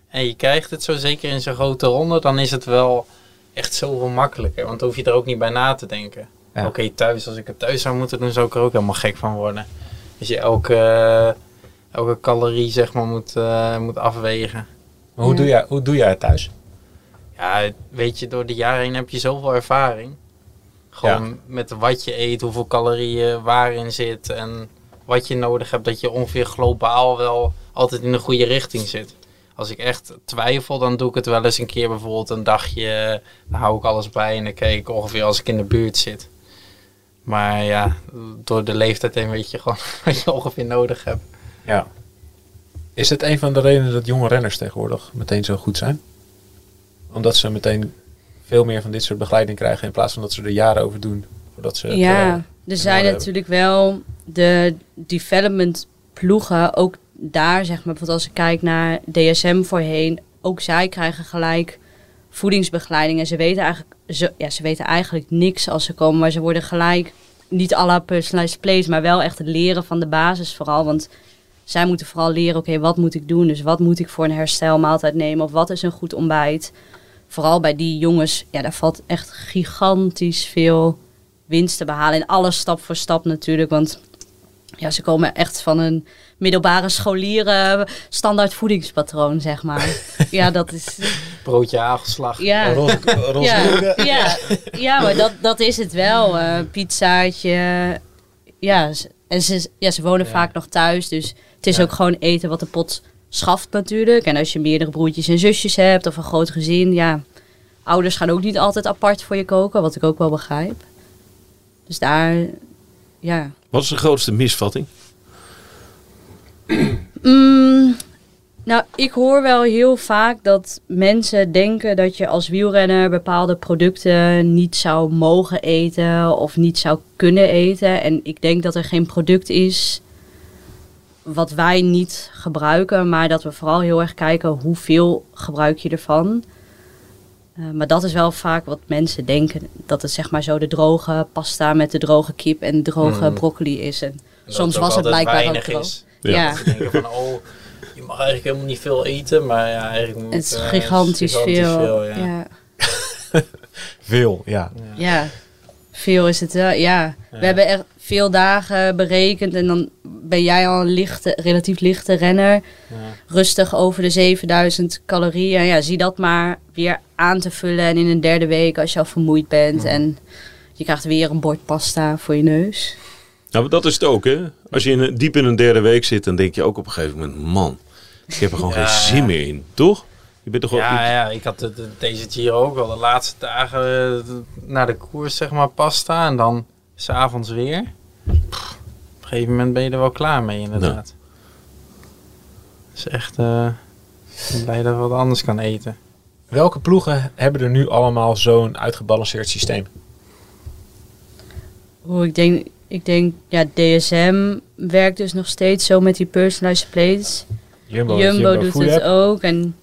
en je krijgt het zo zeker in zo'n grote ronde, dan is het wel echt zoveel makkelijker. Want dan hoef je er ook niet bij na te denken. Ja. Oké, thuis, als ik het thuis zou moeten doen, zou ik er ook helemaal gek van worden. Als je elke, eh, elke calorie zeg maar moet, eh, moet afwegen. Maar hoe, Ja. doe jij, hoe doe jij het thuis? Ja, weet je, door de jaren heen heb je zoveel ervaring. Gewoon met wat je eet, hoeveel calorieën waarin zit en wat je nodig hebt, dat je ongeveer globaal wel altijd in de goede richting zit. Als ik echt twijfel, dan doe ik het wel eens een keer bijvoorbeeld een dagje, dan hou ik alles bij en dan kijk ik ongeveer als ik in de buurt zit. Maar ja, door de leeftijd heen weet je gewoon *laughs* wat je ongeveer nodig hebt. Ja. Is het een van de redenen dat jonge renners tegenwoordig meteen zo goed zijn? Omdat ze meteen veel meer van dit soort begeleiding krijgen in plaats van dat ze er jaren over doen voordat ze het, Ja, eh, er zijn natuurlijk wel de development ploegen, ook daar zeg maar, bijvoorbeeld als ik kijk naar DSM voorheen, ook zij krijgen gelijk voedingsbegeleiding en ze weten eigenlijk, ze, ja, ze weten eigenlijk niks als ze komen, maar ze worden gelijk niet à la personalized plays, maar wel echt het leren van de basis vooral, want zij moeten vooral leren, oké, wat moet ik doen? Dus wat moet ik voor een herstelmaaltijd nemen? Of wat is een goed ontbijt? Vooral bij die jongens, ja, daar valt echt gigantisch veel winst te behalen. En alles stap voor stap natuurlijk. Want ja, ze komen echt van een middelbare scholieren standaard voedingspatroon, zeg maar. *laughs* ja, dat is... Broodje hagelslag. Ja, roze, roze ja, ja, ja, maar dat, dat is het wel. eh pizzaatje. Ja, en ze, ja, ze wonen Ja. vaak nog thuis. Dus het is Ja. ook gewoon eten wat de pot schaft natuurlijk. En als je meerdere broertjes en zusjes hebt of een groot gezin, ja. Ouders gaan ook niet altijd apart voor je koken, wat ik ook wel begrijp. Dus daar, ja. Wat is de grootste misvatting? Mm, nou, ik hoor wel heel vaak dat mensen denken dat je als wielrenner bepaalde producten niet zou mogen eten of niet zou kunnen eten. En ik denk dat er geen product is wat wij niet gebruiken, maar dat we vooral heel erg kijken hoeveel gebruik je ervan. Eh, maar dat is wel vaak wat mensen denken. Dat het zeg maar zo de droge pasta met de droge kip en droge Mm. broccoli is. En soms was het blijkbaar ook droog. is. Ja. Ja. Ze denken van, oh, je mag eigenlijk helemaal niet veel eten, maar ja, eigenlijk moet Het is eh, gigantisch, veel. ja. ja. *laughs* Veel, ja. Ja. Ja, veel is het wel. Ja. Ja. we hebben echt veel dagen berekend en dan ben jij al een lichte, relatief lichte renner. Ja. Rustig over de 7000 calorieën. Ja, zie dat maar weer aan te vullen. En in een derde week als je al vermoeid bent en je krijgt weer een bord pasta voor je neus. Nou, dat is het ook, hè? Als je in, een- diep in een derde week zit, dan denk je ook op een gegeven moment: man, ik heb er gewoon Ja, geen zin ja. meer in, toch? Je bent toch. Ja, ja, ik had de, de- deze Giro ook al de laatste dagen eh, na de koers, zeg maar, pasta. En dan s'avonds weer. Pff, op een gegeven moment ben je er wel klaar mee, inderdaad. Het is echt eh, ben blij dat we wat anders kan eten. Welke ploegen hebben er nu allemaal zo'n uitgebalanceerd systeem? Hoe ik denk, ik denk, ja, DSM werkt dus nog steeds zo met die personalized plates. Jumbo, Jumbo, doet het App. ook. En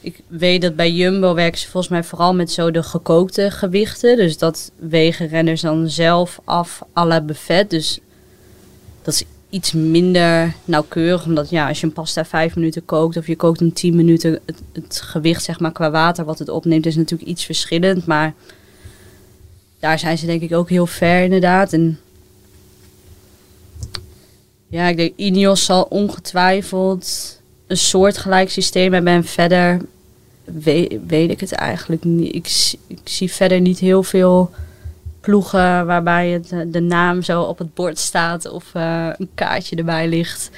ik weet dat bij Jumbo werken ze volgens mij vooral met zo de gekookte gewichten. Dus dat wegen renners dan zelf af à la buffet. Dus dat is iets minder nauwkeurig. Omdat ja, als je een pasta vijf minuten kookt of je kookt hem tien minuten, het, het gewicht zeg maar qua water wat het opneemt is natuurlijk iets verschillend. Maar daar zijn ze denk ik ook heel ver inderdaad. En Ja, ik denk Ineos zal ongetwijfeld een soortgelijk systeem hebben. En verder weet, weet ik het eigenlijk niet. Ik, ik zie verder niet heel veel ploegen waarbij het, eh, de naam zo op het bord staat of eh, een kaartje erbij ligt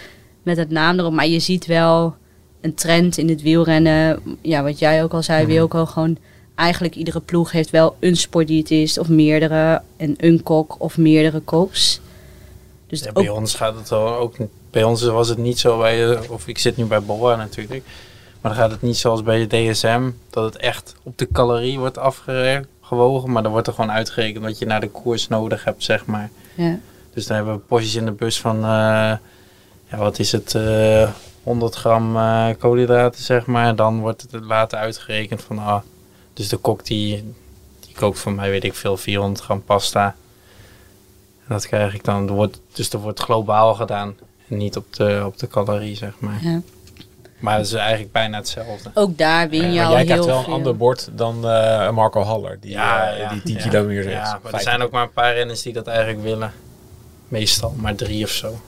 met het naam erop. Maar je ziet wel een trend in het wielrennen. Ja, wat jij ook al zei, Mhm. Wilco, gewoon eigenlijk iedere ploeg heeft wel een sportdiëtist of meerdere. En een kok of meerdere koks. Dus Ja, ook bij ons gaat het wel ook. Bij ons was het niet zo bij, eh, of ik zit nu bij Bora natuurlijk. Maar dan gaat het niet zoals bij de DSM, dat het echt op de calorie wordt afgewogen. Maar dan wordt er gewoon uitgerekend wat je naar de koers nodig hebt, zeg maar. Ja. Dus dan hebben we porties in de bus van, eh, ja, wat is het, eh 100 gram eh, koolhydraten, zeg maar. En dan wordt het later uitgerekend van, ah, dus de kok die, die kookt voor mij, weet ik veel, 400 gram pasta. En dat krijg ik dan, er wordt, dus er wordt globaal gedaan. En niet op de, op de calorie, zeg maar. Ja. Maar het is eigenlijk bijna hetzelfde. Ook daar win je maar al jij heel krijgt wel een veel. ander bord dan eh, Marco Haller. Die, eh, die 10 ja. kilometer Ja, zegt. maar er zijn ook maar een paar renners die dat eigenlijk willen. Meestal, maar drie of zo.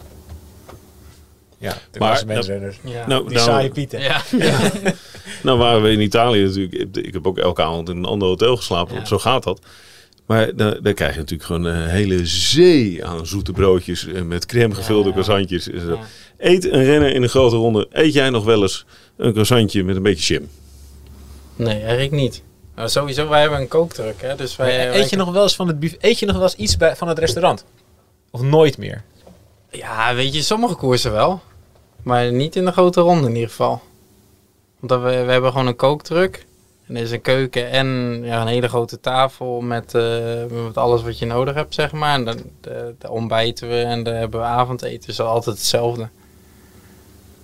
Ja, de Maar. Ja. Nou, Die nou, saaie pieten. *laughs* ja. nou waren we in Italië natuurlijk. Ik heb ook elke avond in een ander hotel geslapen. Ja. Zo gaat dat. Maar dan, dan krijg je natuurlijk gewoon een hele zee aan zoete broodjes. eh, Met crème gevulde Ja. croissantjes. en zo. Ja. Eet een renner in een grote ronde. Eet jij nog wel eens een croissantje met een beetje jam? Nee, eigenlijk niet. Nou, sowieso, wij hebben een kookdruk, hè. Dus wij, wij- eet je nog wel eens van het? Eet je nog wel eens iets bij, van het restaurant? Of nooit meer? Ja, weet je, sommige koersen wel. Maar niet in de grote ronde in ieder geval. Want we, we hebben gewoon een kookdruk. En er is een keuken en ja, een hele grote tafel met, eh, met alles wat je nodig hebt, zeg maar. En dan eh, ontbijten we en daar hebben we avondeten. Dus altijd hetzelfde.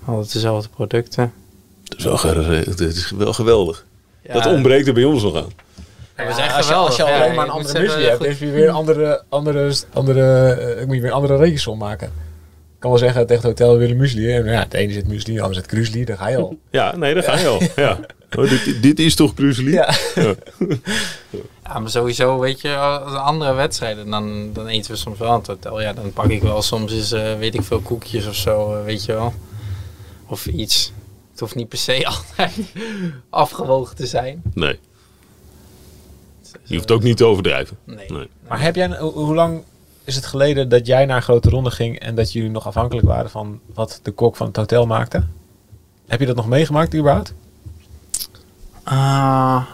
Altijd dezelfde producten. Dat is wel, dat is wel geweldig. Ja, Dat ontbreekt er bij ons nog aan. dat echt als je, geweldig. als je Ja, alleen maar een andere muesli hebt, dan je weer een andere, andere, andere, eh, ik moet je weer een andere rekensom maken. Ik kan wel zeggen tegen het hotel we willen muesli. En ja, het ene zit muesli, de andere zit krusli, daar ga je al. Ja, nee, daar ga je al. Ja. Oh, dit, dit is toch Kruseli? Ja. Ja, maar sowieso, weet je, als andere wedstrijden, dan, dan eten we soms wel aan het hotel. Ja, dan pak ik wel soms eens, eh, weet ik veel, koekjes of zo, eh, weet je wel. Of iets. Het hoeft niet per se *laughs* altijd afgewogen te zijn. Nee, je hoeft ook niet te overdrijven. Nee. Nee. Maar heb jij, hoe lang is het geleden dat jij naar een grote ronde ging en dat jullie nog afhankelijk waren van wat de kok van het hotel maakte? Heb je dat nog meegemaakt überhaupt? Ah,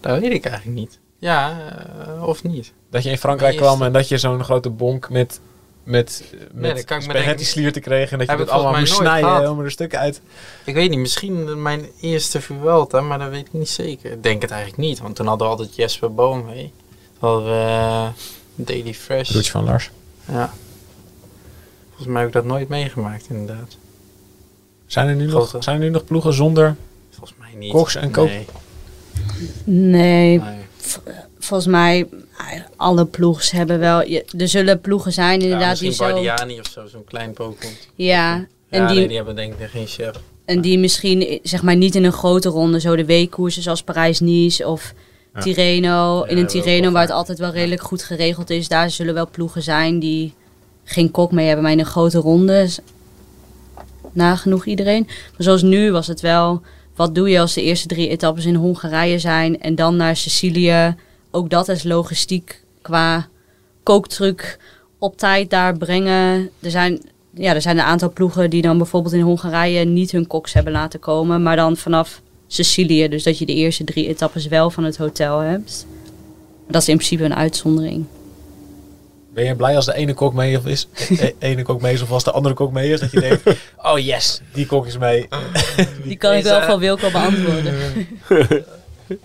dat weet ik eigenlijk niet. Ja, eh, of niet. Dat je in Frankrijk Eerst- kwam en dat je zo'n grote bonk met, met, met dat me spaghetti slierten kreeg en dat je dat ik allemaal moest snijden om er een stuk uit. Ik weet niet, misschien mijn eerste Vuelta, maar dat weet ik niet zeker. Ik denk het eigenlijk niet, want toen hadden we altijd Jesper Boom mee. Toen hadden we eh, Daily Fresh. Broertje van Lars. Ja. Volgens mij heb ik dat nooit meegemaakt, inderdaad. Zijn er nu, nog, zijn er nu nog ploegen zonder Volgens mij niet. Koks en kook- Nee. Nee, nee. volgens mij, eh, alle ploegs hebben wel... je- Er zullen ploegen zijn Ja, inderdaad die misschien zo... Bardiani of zo, zo'n klein Pokémon. Ja, Ja, en die, nee, die hebben denk ik geen chef. En die misschien eh, zeg maar niet in een grote ronde, zo de weekkoersen zoals Parijs-Nice of Ja, in een wel waar het altijd wel redelijk goed geregeld is, daar zullen wel ploegen zijn die geen kok mee hebben. Maar in een grote ronde nagenoeg iedereen. Maar zoals nu was het wel, wat doe je als de eerste drie etappes in Hongarije zijn en dan naar Sicilië. Ook dat is logistiek qua kooktruc op tijd daar brengen. Er zijn, ja, er zijn een aantal ploegen die dan bijvoorbeeld in Hongarije niet hun koks hebben laten komen, maar dan vanaf Sicilië. Dus dat je de eerste drie etappes wel van het hotel hebt. Dat is in principe een uitzondering. Ben je blij als de ene kok mee of is? De *laughs* ene kok mee is of als de andere kok mee is? Dat je denkt, *laughs* oh yes, die kok is mee. *laughs* Die kan ik wel van Wilco beantwoorden.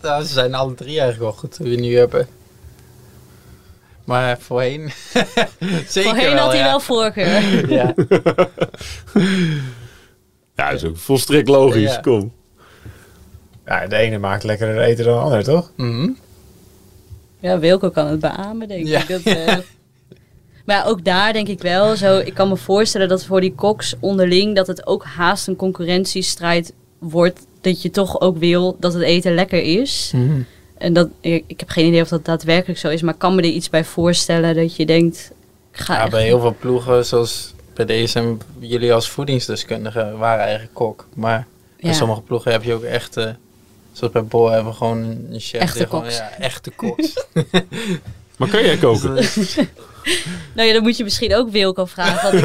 Nou, ze zijn alle drie eigenlijk wel goed die we nu hebben. Maar voorheen... Zeker Voorheen wel, had hij ja. wel voorkeur. Ja. Ja, dat is ook volstrekt logisch. Ja. Kom. Ja, de ene maakt lekkerder eten dan de ander, toch? Mhm. Ja, Wilco kan het beamen, denk Ja. ik. Dat, eh, *laughs* Maar ook daar denk ik wel zo. Ik kan me voorstellen dat voor die koks onderling dat het ook haast een concurrentiestrijd wordt. Dat je toch ook wil dat het eten lekker is. Mhm. En dat, ik, ik heb geen idee of dat daadwerkelijk zo is, maar ik kan me er iets bij voorstellen dat je denkt. Ik ga Ja, echt- bij heel veel ploegen, zoals bij DSM, jullie als voedingsdeskundigen waren eigenlijk kok. Maar bij Ja. sommige ploegen heb je ook echt, eh, zoals bij Bol hebben we gewoon een chef. Echte die gewoon- koks. Ja, echte koks. *laughs* Maar kan jij koken? *laughs* Nou ja, dan moet je misschien ook Wilco vragen. Want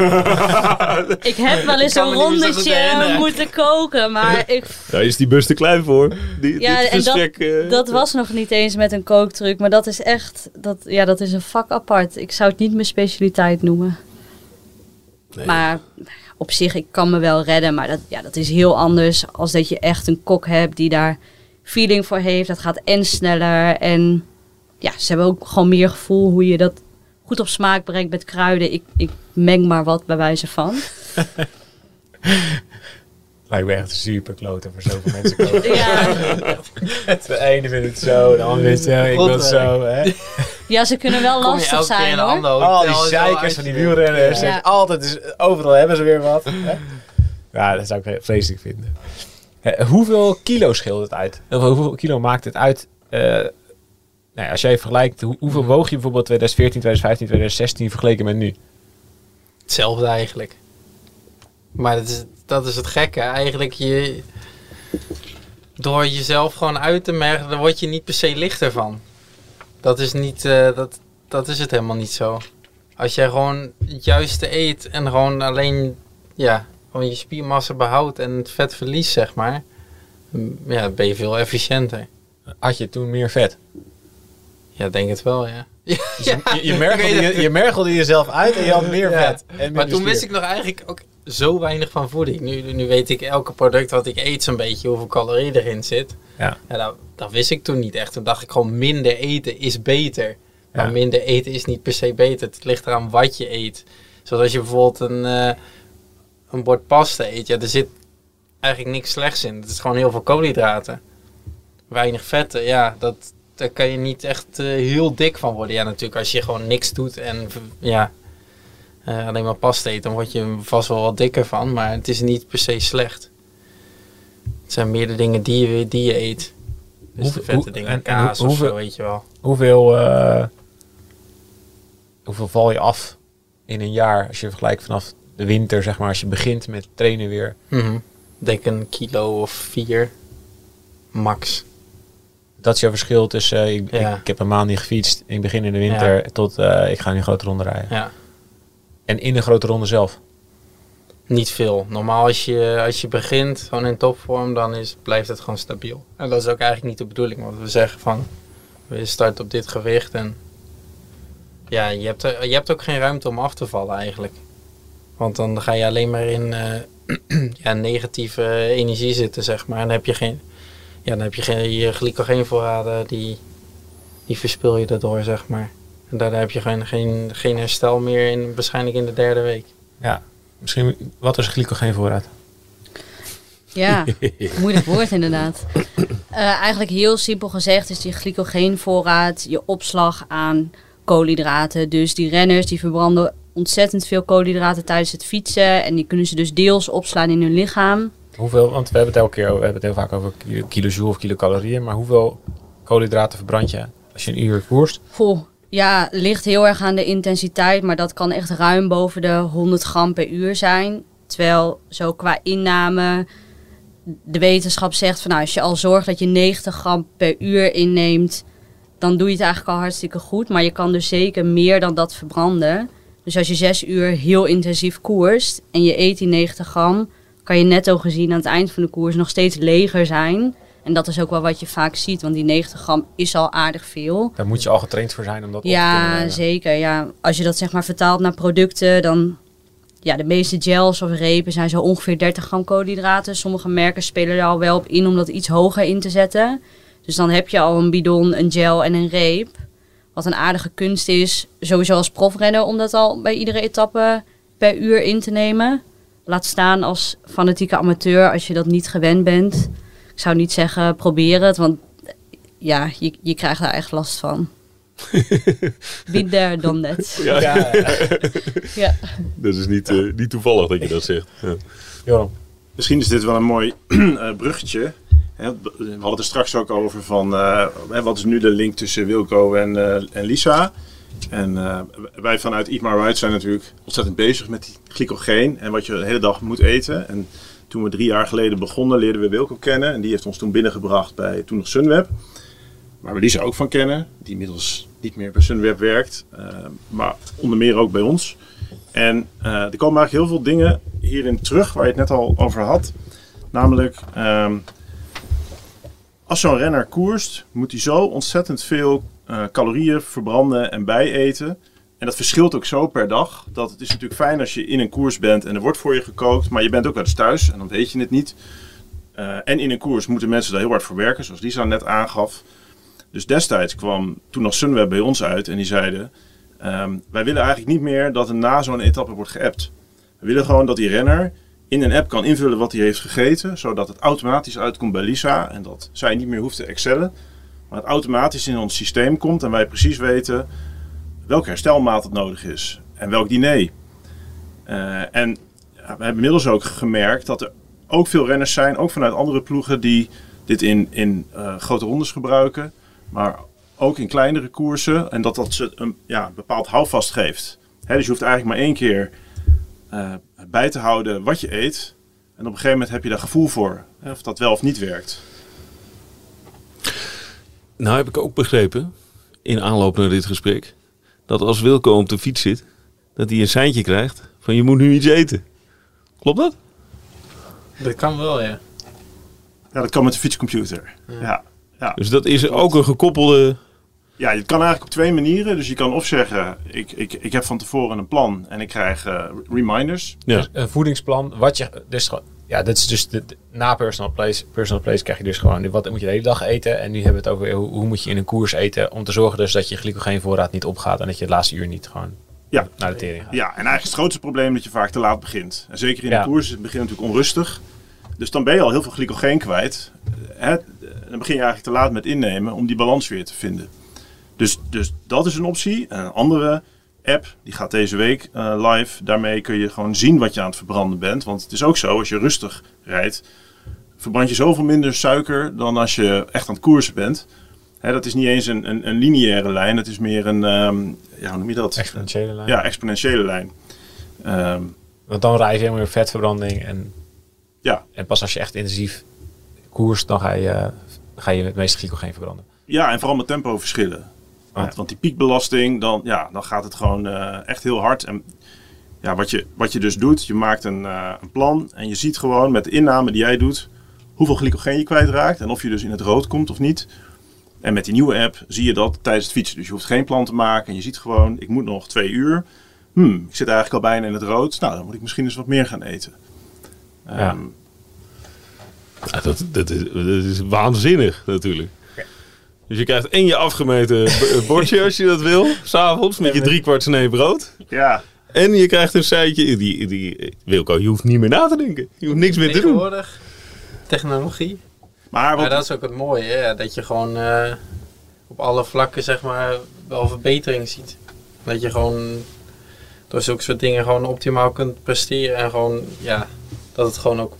ik, *laughs* ik heb wel eens een rondetje moeten koken, maar ik, Daar is die bus te klein voor. Die, Ja, dit en dat- eh, dat was nog niet eens met een kooktruc. Maar dat is echt, dat, ja, dat is een vak apart. Ik zou het niet mijn specialiteit noemen. Nee. Maar op zich, ik kan me wel redden. Maar dat, ja, dat is heel anders als dat je echt een kok hebt die daar feeling voor heeft. Dat gaat en sneller. En ja, ze hebben ook gewoon meer gevoel hoe je dat goed op smaak brengt met kruiden. Ik, ik meng maar wat bij wijze van. *laughs* Lijkt me echt super kloten voor zoveel mensen koken. *laughs* Ja, De ene vindt het zo, de andere vindt het zo, ik wil het zo. Hè? ja ze kunnen wel Kom je lastig elke keer in zijn hoor. ander Al die zeikers van die wielrenners. Ja. en Altijd, is, overal hebben ze weer wat. Hè? *laughs* Ja, dat zou ik vreselijk vinden. Hoeveel kilo scheelt het uit? Of hoeveel kilo maakt het uit? eh, nou ja, als jij vergelijkt, hoe- hoeveel woog je bijvoorbeeld 2014, 2015, 2016 vergeleken met nu? Hetzelfde eigenlijk. Maar dat is, dat is het gekke. Eigenlijk je... Door jezelf gewoon uit te merken, dan word je niet per se lichter van. Dat is niet... eh, dat, dat is het helemaal niet zo. Als jij gewoon het juiste eet en gewoon alleen... Ja, gewoon je spiermassa behoudt en het vet verliest, zeg maar. Ja, dan ben je veel efficiënter. Had je toen meer vet? Ja, denk het wel, *laughs* ja. Dus je, je, je, *laughs* mergelde, je, je mergelde jezelf uit en je had meer *laughs* Ja. vet. Maar toen wist ik nog eigenlijk ook zo weinig van voeding. Nu, nu weet ik elke product wat ik eet zo'n beetje hoeveel calorieën erin zit. Ja. Ja, dat, dat wist ik toen niet echt. Toen dacht ik gewoon minder eten is beter. Maar minder eten is niet per se beter. Het ligt eraan wat je eet. Zoals als je bijvoorbeeld een, eh, een bord pasta eet. Ja, er zit eigenlijk niks slechts in. Het is gewoon heel veel koolhydraten. Weinig vetten. Ja, dat, daar kan je niet echt eh, heel dik van worden. Ja, natuurlijk als je gewoon niks doet en ja, eh, alleen maar pasta eet, dan word je vast wel wat dikker van. Maar het is niet per se slecht. Het zijn meer de dingen die je, die je eet. Dus Hoeveel- de vette hoe- dingen, en- en kaas of zo, weet je wel. Hoeveel, eh, hoeveel val je af in een jaar als je vergelijkt vanaf de winter, zeg maar, als je begint met trainen weer? Ik denk een kilo of vier, max. Dat is jouw verschil tussen eh, ik, Ja. ik, ik heb een maand niet gefietst, ik begin in de winter, tot eh, ik ga nu een grote ronde rijden. Ja, En in de grote ronde zelf. niet veel. Normaal als je, als je begint, gewoon in topvorm, dan is, blijft het gewoon stabiel. En dat is ook eigenlijk niet de bedoeling, want we zeggen van, we starten op dit gewicht en ja, je hebt, er- je hebt ook geen ruimte om af te vallen eigenlijk. Want dan ga je alleen maar in eh, *clears throat* ja, negatieve energie zitten, zeg maar. En dan heb je geen, ja, dan heb je geen je glycogeenvoorraden, die, die verspil je daardoor, zeg maar. En daardoor heb je geen, geen, geen herstel meer, in, waarschijnlijk in de derde week. Ja. Misschien, wat is glycogeenvoorraad? Ja, *laughs* moeilijk woord inderdaad. Eh, eigenlijk heel simpel gezegd is die glycogeenvoorraad je opslag aan koolhydraten. Dus die renners die verbranden ontzettend veel koolhydraten tijdens het fietsen. En die kunnen ze dus deels opslaan in hun lichaam. Hoeveel, want we hebben het elke keer, we hebben het heel vaak over kilo- kilojoule of kilocalorieën, maar hoeveel koolhydraten verbrand je als je een uur koerst? Goh, ja, ligt heel erg aan de intensiteit. Maar dat kan echt ruim boven de 100 gram per uur zijn. Terwijl zo qua inname de wetenschap zegt van nou, als je al zorgt dat je 90 gram per uur inneemt, dan doe je het eigenlijk al hartstikke goed. Maar je kan dus zeker meer dan dat verbranden. Dus als je zes uur heel intensief koerst en je eet die 90 gram, kan je netto gezien aan het eind van de koers nog steeds leger zijn. En dat is ook wel wat je vaak ziet, want die 90 gram is al aardig veel. Daar moet je al getraind voor zijn om dat op te kunnen Ja, zeker. Ja. Als je dat zeg maar vertaalt naar producten, dan... Ja, de meeste gels of repen zijn zo ongeveer 30 gram koolhydraten. Sommige merken spelen er al wel op in om dat iets hoger in te zetten. Dus dan heb je al een bidon, een gel en een reep. Wat een aardige kunst is, sowieso als profrenner, om dat al bij iedere etappe per uur in te nemen. Laat staan als fanatieke amateur, als je dat niet gewend bent. Ik zou niet zeggen, probeer het, want ja, je, je krijgt daar echt last van. *laughs* Be there, done that. Ja, Ja, *laughs* Ja. dat is niet, eh, niet toevallig dat je dat zegt. Ja. Joram. Misschien is dit wel een mooi *clears throat* eh, bruggetje. We hadden het er straks ook over van eh, wat is nu de link tussen Wilco en, eh, en Lisa. En eh, wij vanuit Eat My Right zijn natuurlijk ontzettend bezig met die glycogeen en wat je de hele dag moet eten. En toen we drie jaar geleden begonnen, leerden we Wilco kennen. En die heeft ons toen binnengebracht bij toen nog Sunweb. Waar we Lisa ook van kennen, die inmiddels niet meer bij Sunweb werkt. maar onder meer ook bij ons. En er komen eigenlijk heel veel dingen hierin terug waar je het net al over had. Namelijk, ehm, als zo'n renner koerst, moet hij zo ontzettend veel eh, calorieën verbranden en bijeten. En dat verschilt ook zo per dag. Dat het is natuurlijk fijn als je in een koers bent en er wordt voor je gekookt. Maar je bent ook wel eens thuis en dan weet je het niet. Eh, en in een koers moeten mensen daar heel hard voor werken, zoals Lisa net aangaf. Dus destijds kwam toen nog Sunweb bij ons uit en die zeiden... ehm, wij willen eigenlijk niet meer dat er na zo'n etappe wordt geappt. We willen gewoon dat die renner in een app kan invullen wat hij heeft gegeten, zodat het automatisch uitkomt bij Lisa en dat zij niet meer hoeft te excellen, maar het automatisch in ons systeem komt en wij precies weten welke herstelmaat het nodig is en welk diner. Eh, en we hebben inmiddels ook gemerkt dat er ook veel renners zijn, ook vanuit andere ploegen, die dit in, in eh, grote rondes gebruiken, maar ook in kleinere koersen en dat dat ze een ja, bepaald houvast geeft. Dus je hoeft eigenlijk maar één keer eh, bij te houden wat je eet. En op een gegeven moment heb je daar gevoel voor. Hè, of dat wel of niet werkt. Nou heb ik ook begrepen, in aanloop naar dit gesprek, dat als Wilco op de fiets zit, dat hij een seintje krijgt van je moet nu iets eten. Klopt dat? Dat kan wel, ja. Ja, dat kan met de fietscomputer. Ja. Ja. Dus dat is ook een gekoppelde... ja, je kan eigenlijk op twee manieren. Dus je kan of zeggen, ik, ik, ik heb van tevoren een plan en ik krijg eh, reminders. Ja. Dus een voedingsplan, wat je, dus ja, dat is dus de, de- na personal place, personal place krijg je dus gewoon, wat moet je de hele dag eten? En nu hebben we het over hoe, hoe moet je in een koers eten om te zorgen dus dat je glycogeenvoorraad niet opgaat en dat je het laatste uur niet gewoon Ja. naar de tering gaat. Ja, en eigenlijk is het grootste probleem dat je vaak te laat begint. En zeker in Ja. de koers is het begin natuurlijk onrustig. Dus dan ben je al heel veel glycogeen kwijt. Hè? Dan begin je eigenlijk te laat met innemen om die balans weer te vinden. Dus, dus dat is een optie. En een andere app, die gaat deze week eh, live. Daarmee kun je gewoon zien wat je aan het verbranden bent. Want het is ook zo, als je rustig rijdt, verbrand je zoveel minder suiker dan als je echt aan het koersen bent. Hè, dat is niet eens een, een, een lineaire lijn, het is meer een, ehm, ja, hoe noem je dat? Exponentiële lijn. Ja, exponentiële lijn. Ehm, Want dan rij je helemaal weer vetverbranding en, ja. en pas als je echt intensief koers, dan ga je, ga je het meeste glycogeen verbranden. ja, en vooral met tempoverschillen. Want, Ja. want die piekbelasting, dan, ja, dan gaat het gewoon eh, echt heel hard. En ja, wat, je, wat je dus doet, je maakt een, eh, een plan en je ziet gewoon met de inname die jij doet, hoeveel glycogeen je kwijtraakt en of je dus in het rood komt of niet. En met die nieuwe app zie je dat tijdens het fietsen. Dus je hoeft geen plan te maken en je ziet gewoon, ik moet nog twee uur. Hmm, ik zit eigenlijk al bijna in het rood. Nou, dan moet ik misschien eens wat meer gaan eten. Ja. Ehm, Ja, dat, dat, is, dat is waanzinnig natuurlijk. Dus je krijgt en je afgemeten b- bordje als je dat wil, s'avonds, met je driekwart snee brood. ja, En je krijgt een seitje. Die, die, Wilco, je hoeft niet meer na te denken. Je hoeft niks meer te doen. Tegenwoordig, technologie. maar wat, Maar dat is ook het mooie, hè? dat je gewoon eh, op alle vlakken zeg maar wel verbetering ziet. Dat je gewoon door zulke soort dingen gewoon optimaal kunt presteren en gewoon, ja, dat het gewoon ook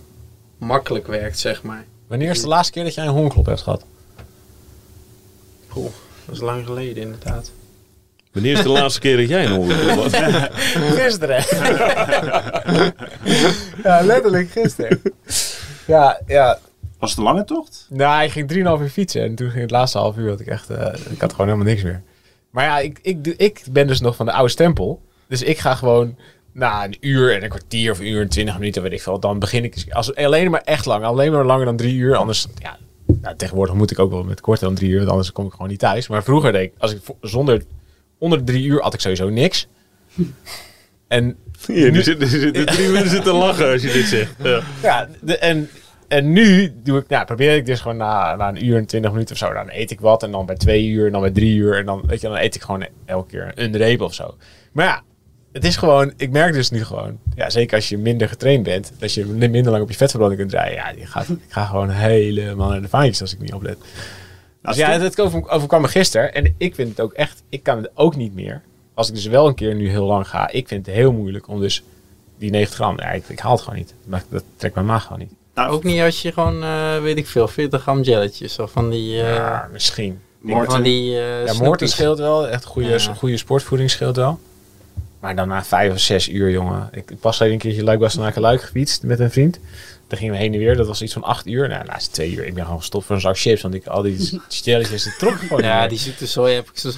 makkelijk werkt, zeg maar. Wanneer is de laatste keer dat jij een hongerklop hebt gehad? Poeh, dat is lang geleden inderdaad. Wanneer is de laatste keer dat jij een ongeluk had? *laughs* Gisteren. ja, letterlijk gisteren. Ja, ja. was het een lange tocht? Nou, ik ging 3,5 uur fietsen en toen ging het laatste half uur, had ik echt, eh, ik had gewoon helemaal niks meer. Maar ja, ik, ik, doe- ik ben dus nog van de oude stempel. Dus ik ga gewoon na een uur en een kwartier of een uur en twintig minuten, weet ik veel, dan begin ik, als, alleen maar echt lang, alleen maar langer dan drie uur, anders, ja, nou, tegenwoordig moet ik ook wel met korter dan drie uur, want anders kom ik gewoon niet thuis. Maar vroeger deed ik, als ik zonder, onder de drie uur had ik sowieso niks. *laughs* En er zitten zitten *laughs* drie mensen te lachen als je dit zegt. Ja. Ja, de, en, en nu doe ik, nou, probeer ik dus gewoon na, na een uur en twintig minuten of zo, dan eet ik wat. En dan bij twee uur, en dan bij drie uur. En dan, weet je, dan eet ik gewoon elke keer een reep of zo. Maar ja, het is gewoon, ik merk dus nu gewoon, ja, zeker als je minder getraind bent, dat je minder lang op je vetverbranding kunt rijden. Ja, je gaat, ik ga gewoon helemaal naar de vaantjes als ik niet oplet. Dus ja, het over, overkwam me gisteren. En ik vind het ook echt, ik kan het ook niet meer. Als ik dus wel een keer nu heel lang ga, ik vind het heel moeilijk om dus die 90 gram, ja, ik, ik haal het gewoon niet. Dat, dat trekt mijn maag gewoon niet. Nou, Ook niet als je gewoon, eh, weet ik veel, 40 gram jelletjes of van die... eh, Ja, misschien. Morten. Van die eh Ja, Moorten snoepies. scheelt wel. Echt goede, Ja. goede sportvoeding scheelt wel. Maar dan na vijf of zes uur, jongen. Ik pas alleen een keertje Luik Luik gefietst met een vriend. Toen gingen we heen en weer. Dat was iets van acht uur. Nou, laatste twee uur. Ik ben gewoon gestopt voor een zak chips. Want ik al die *laughs* stelletjes, die trok gewoon Ja, meer. die zoete zooi heb ik zo,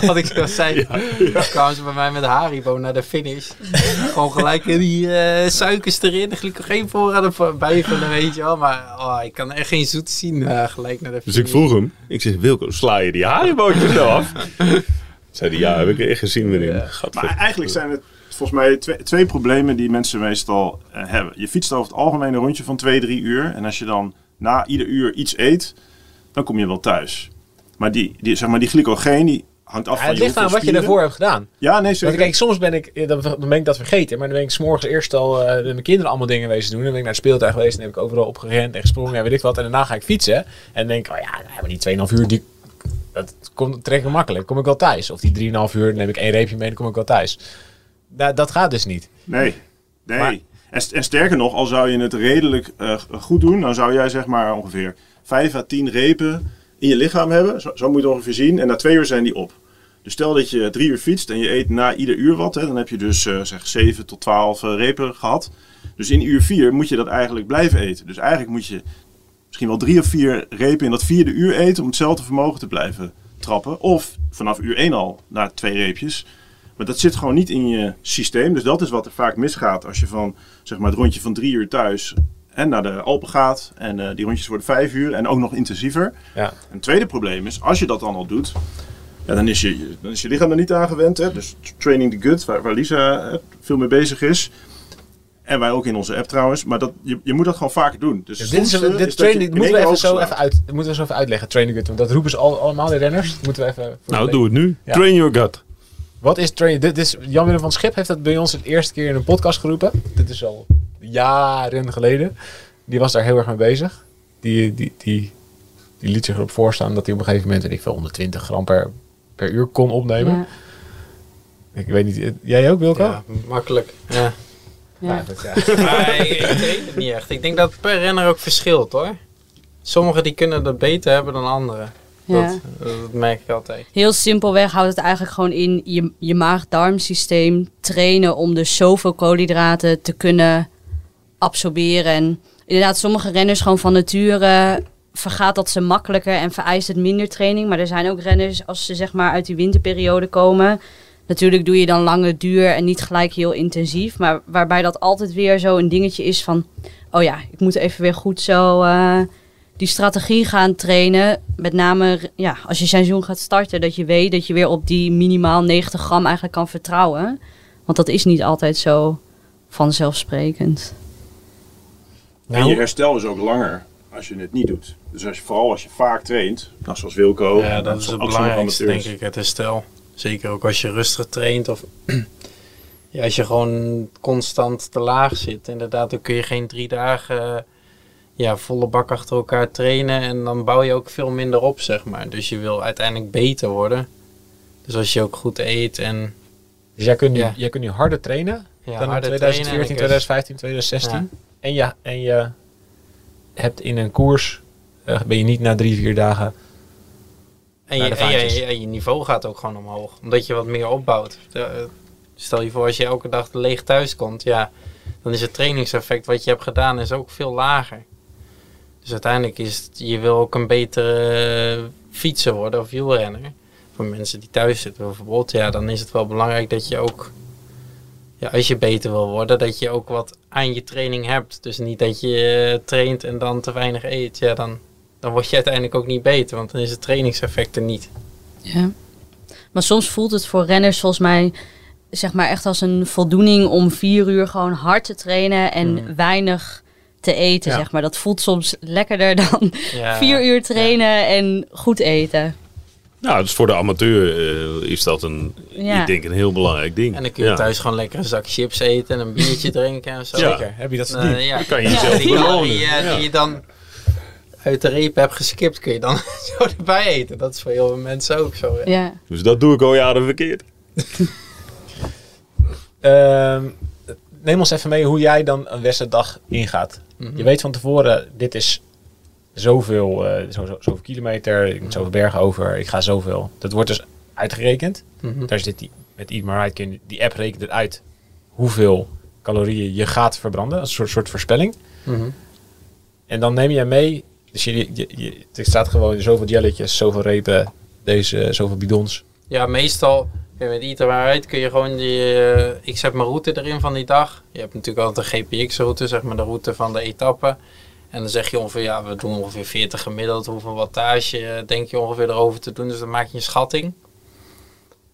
*laughs* wat ik zo zei. Dan kwamen ze bij mij met Haribo naar de finish. Gewoon gelijk in die eh, suikers erin, glycogeen voor aan de bijvullen, weet je wel. Maar oh, ik kan echt geen zoet zien eh, gelijk naar de Dus finish. ik vroeg hem. Ik zeg, Wilco, sla je die haribootjes nou af? *laughs* Zei hij, ja, heb ik echt gezien hem. Gadver- Maar eigenlijk zijn het volgens mij twee, twee problemen die mensen meestal eh, hebben. Je fietst over het algemeen een rondje van 2, 3 uur. En als je dan na ieder uur iets eet, dan kom je wel thuis. Maar die, die, zeg maar, die glycogeen die hangt af Ja, van het ligt aan wat je daarvoor hebt gedaan. Ja, nee, Want zeker. kijk, soms ben ik, eh, dan, dan ben ik dat vergeten. Maar dan ben ik s'morgens eerst al eh, met mijn kinderen allemaal dingen wezen doen. Dan ben ik naar het speeltuig geweest. En heb ik overal opgerend en gesprongen en weet ik wat. En daarna ga ik fietsen. En dan denk ik, oh ja, nou, maar die 2,5 uur, die, dat komt, trek ik makkelijk. kom ik wel thuis. Of die 3,5 uur, neem ik één reepje mee en kom ik wel thuis. Da- dat gaat dus niet. Nee, nee. Maar- En, st- en sterker nog, al zou je het redelijk eh, goed doen, dan zou jij zeg maar ongeveer 5 à 10 repen in je lichaam hebben. Zo, zo moet je het ongeveer zien. En na twee uur zijn die op. Dus stel dat je drie uur fietst en je eet na ieder uur wat, hè, dan heb je dus eh, zeg 7 tot 12 eh, repen gehad. Dus in uur 4 moet je dat eigenlijk blijven eten. Dus eigenlijk moet je misschien wel drie of vier repen in dat vierde uur eten om hetzelfde vermogen te blijven trappen. Of vanaf uur 1 al naar twee reepjes. Maar dat zit gewoon niet in je systeem. Dus dat is wat er vaak misgaat als je van zeg maar, het rondje van drie uur thuis en naar de Alpen gaat. En eh, die rondjes worden vijf uur en ook nog intensiever. Ja. Een tweede probleem is, als je dat dan al doet, ja, dan, is je, dan is je lichaam er niet aan gewend. Hè? Dus training the gut, waar, waar Lisa veel mee bezig is. En wij ook in onze app trouwens. Maar dat, je, je moet dat gewoon vaker doen. Dus dit is, dit is training, moeten we even zo even, uit, moeten we zo even uitleggen. Training gut. Want dat roepen ze al, allemaal, de renners. Dat moeten we even... nou, doe het nu. Ja. Train your gut. Wat is training? Dit is, Jan-Willem van Schip heeft dat bij ons het eerste keer in een podcast geroepen. Dit is al jaren geleden. Die was daar heel erg mee bezig. Die, die, die, die liet zich erop voorstaan dat hij op een gegeven moment, weet ik veel, 120 gram per, per uur kon opnemen. Ja. Ik weet niet, jij ook Wilco? Ja, makkelijk. Ja. Ja. Maar *laughs* ik, ik weet het niet echt. Ik denk dat het per renner ook verschilt hoor. Sommigen die kunnen dat beter hebben dan anderen. Ja. Dat, dat merk ik altijd. Heel simpelweg houdt het eigenlijk gewoon in je, je maag-darmsysteem trainen om dus zoveel koolhydraten te kunnen absorberen. En inderdaad, sommige renners gewoon van nature vergaat dat ze makkelijker en vereist het minder training. Maar er zijn ook renners, als ze zeg maar uit die winterperiode komen. Natuurlijk doe je dan lange duur en niet gelijk heel intensief. Maar waarbij dat altijd weer zo een dingetje is van... Oh ja, ik moet even weer goed zo eh, die strategie gaan trainen. Met name ja, als je seizoen gaat starten. Dat je weet dat je weer op die minimaal 90 gram eigenlijk kan vertrouwen. Want dat is niet altijd zo vanzelfsprekend. En je herstel is ook langer als je het niet doet. Dus als je, vooral als je vaak traint, nou, zoals Wilco. Ja, dat is het belangrijkste, denk ik, het herstel. Zeker ook als je rustig traint of *clears throat* ja, als je gewoon constant te laag zit. Inderdaad, dan kun je geen drie dagen ja, volle bak achter elkaar trainen en dan bouw je ook veel minder op, zeg maar. Dus je wil uiteindelijk beter worden. Dus als je ook goed eet en Dus jij kunt, nu, Ja. jij kunt nu harder trainen ja, dan in harder 2014, trainen en 2015, 2016. Ja. En, je, en je hebt in een koers, eh, ben je niet na drie, vier dagen... En je, en niveau gaat ook gewoon omhoog. Omdat je wat meer opbouwt. Eh, Stel je voor, als je elke dag leeg thuis komt, ja, dan is het trainingseffect wat je hebt gedaan is ook veel lager. Dus uiteindelijk is het, je wil ook een betere eh, fietser worden of wielrenner. Voor mensen die thuis zitten bijvoorbeeld, ja, dan is het wel belangrijk dat je ook, ja, als je beter wil worden, dat je ook wat aan je training hebt. Dus niet dat je eh, traint en dan te weinig eet. Ja, dan, dan word je uiteindelijk ook niet beter, want dan is het trainingseffect er niet. Ja. Maar soms voelt het voor renners volgens mij zeg maar echt als een voldoening om vier uur gewoon hard te trainen en weinig te eten. Ja. Zeg maar. Dat voelt soms lekkerder dan Ja, *laughs* vier uur trainen en goed eten. Nou, dus voor de amateur eh, is dat een, Ja. ik denk een heel belangrijk ding. En dan kun je Ja. thuis gewoon lekker een zak chips eten en een biertje *laughs* drinken en zo. Ja. Zeker, heb je dat Eh, ja. Dan kan je jezelf die, belonen. die, eh, Ja. die je dan uit de reep hebt geskipt, kun je dan *laughs* zo erbij eten. Dat is voor heel veel mensen ook zo. hè. Ja. Dus dat doe ik al jaren verkeerd. *laughs* Ehm, neem ons even mee hoe jij dan een wedstrijddag ingaat. Mhm. Je weet van tevoren, dit is zoveel, eh, zo, zo, zoveel kilometer, ik moet zoveel bergen over, ik ga zoveel. Dat wordt dus uitgerekend. Mhm. Daar zit die, met Eat My je, die app rekent het uit hoeveel calorieën je gaat verbranden. Een soort, soort voorspelling. Mhm. En dan neem jij mee, dus je, je, er staat gewoon zoveel jelletjes, zoveel repen, deze, zoveel bidons. Ja, meestal met Right kun je gewoon die... eh, ik zet mijn route erin van die dag. Je hebt natuurlijk altijd een GPX-route, zeg maar de route van de etappe. En dan zeg je ongeveer, ja, we doen ongeveer 40 gemiddeld. Hoeveel wattage eh, denk je ongeveer erover te doen? Dus dan maak je een schatting.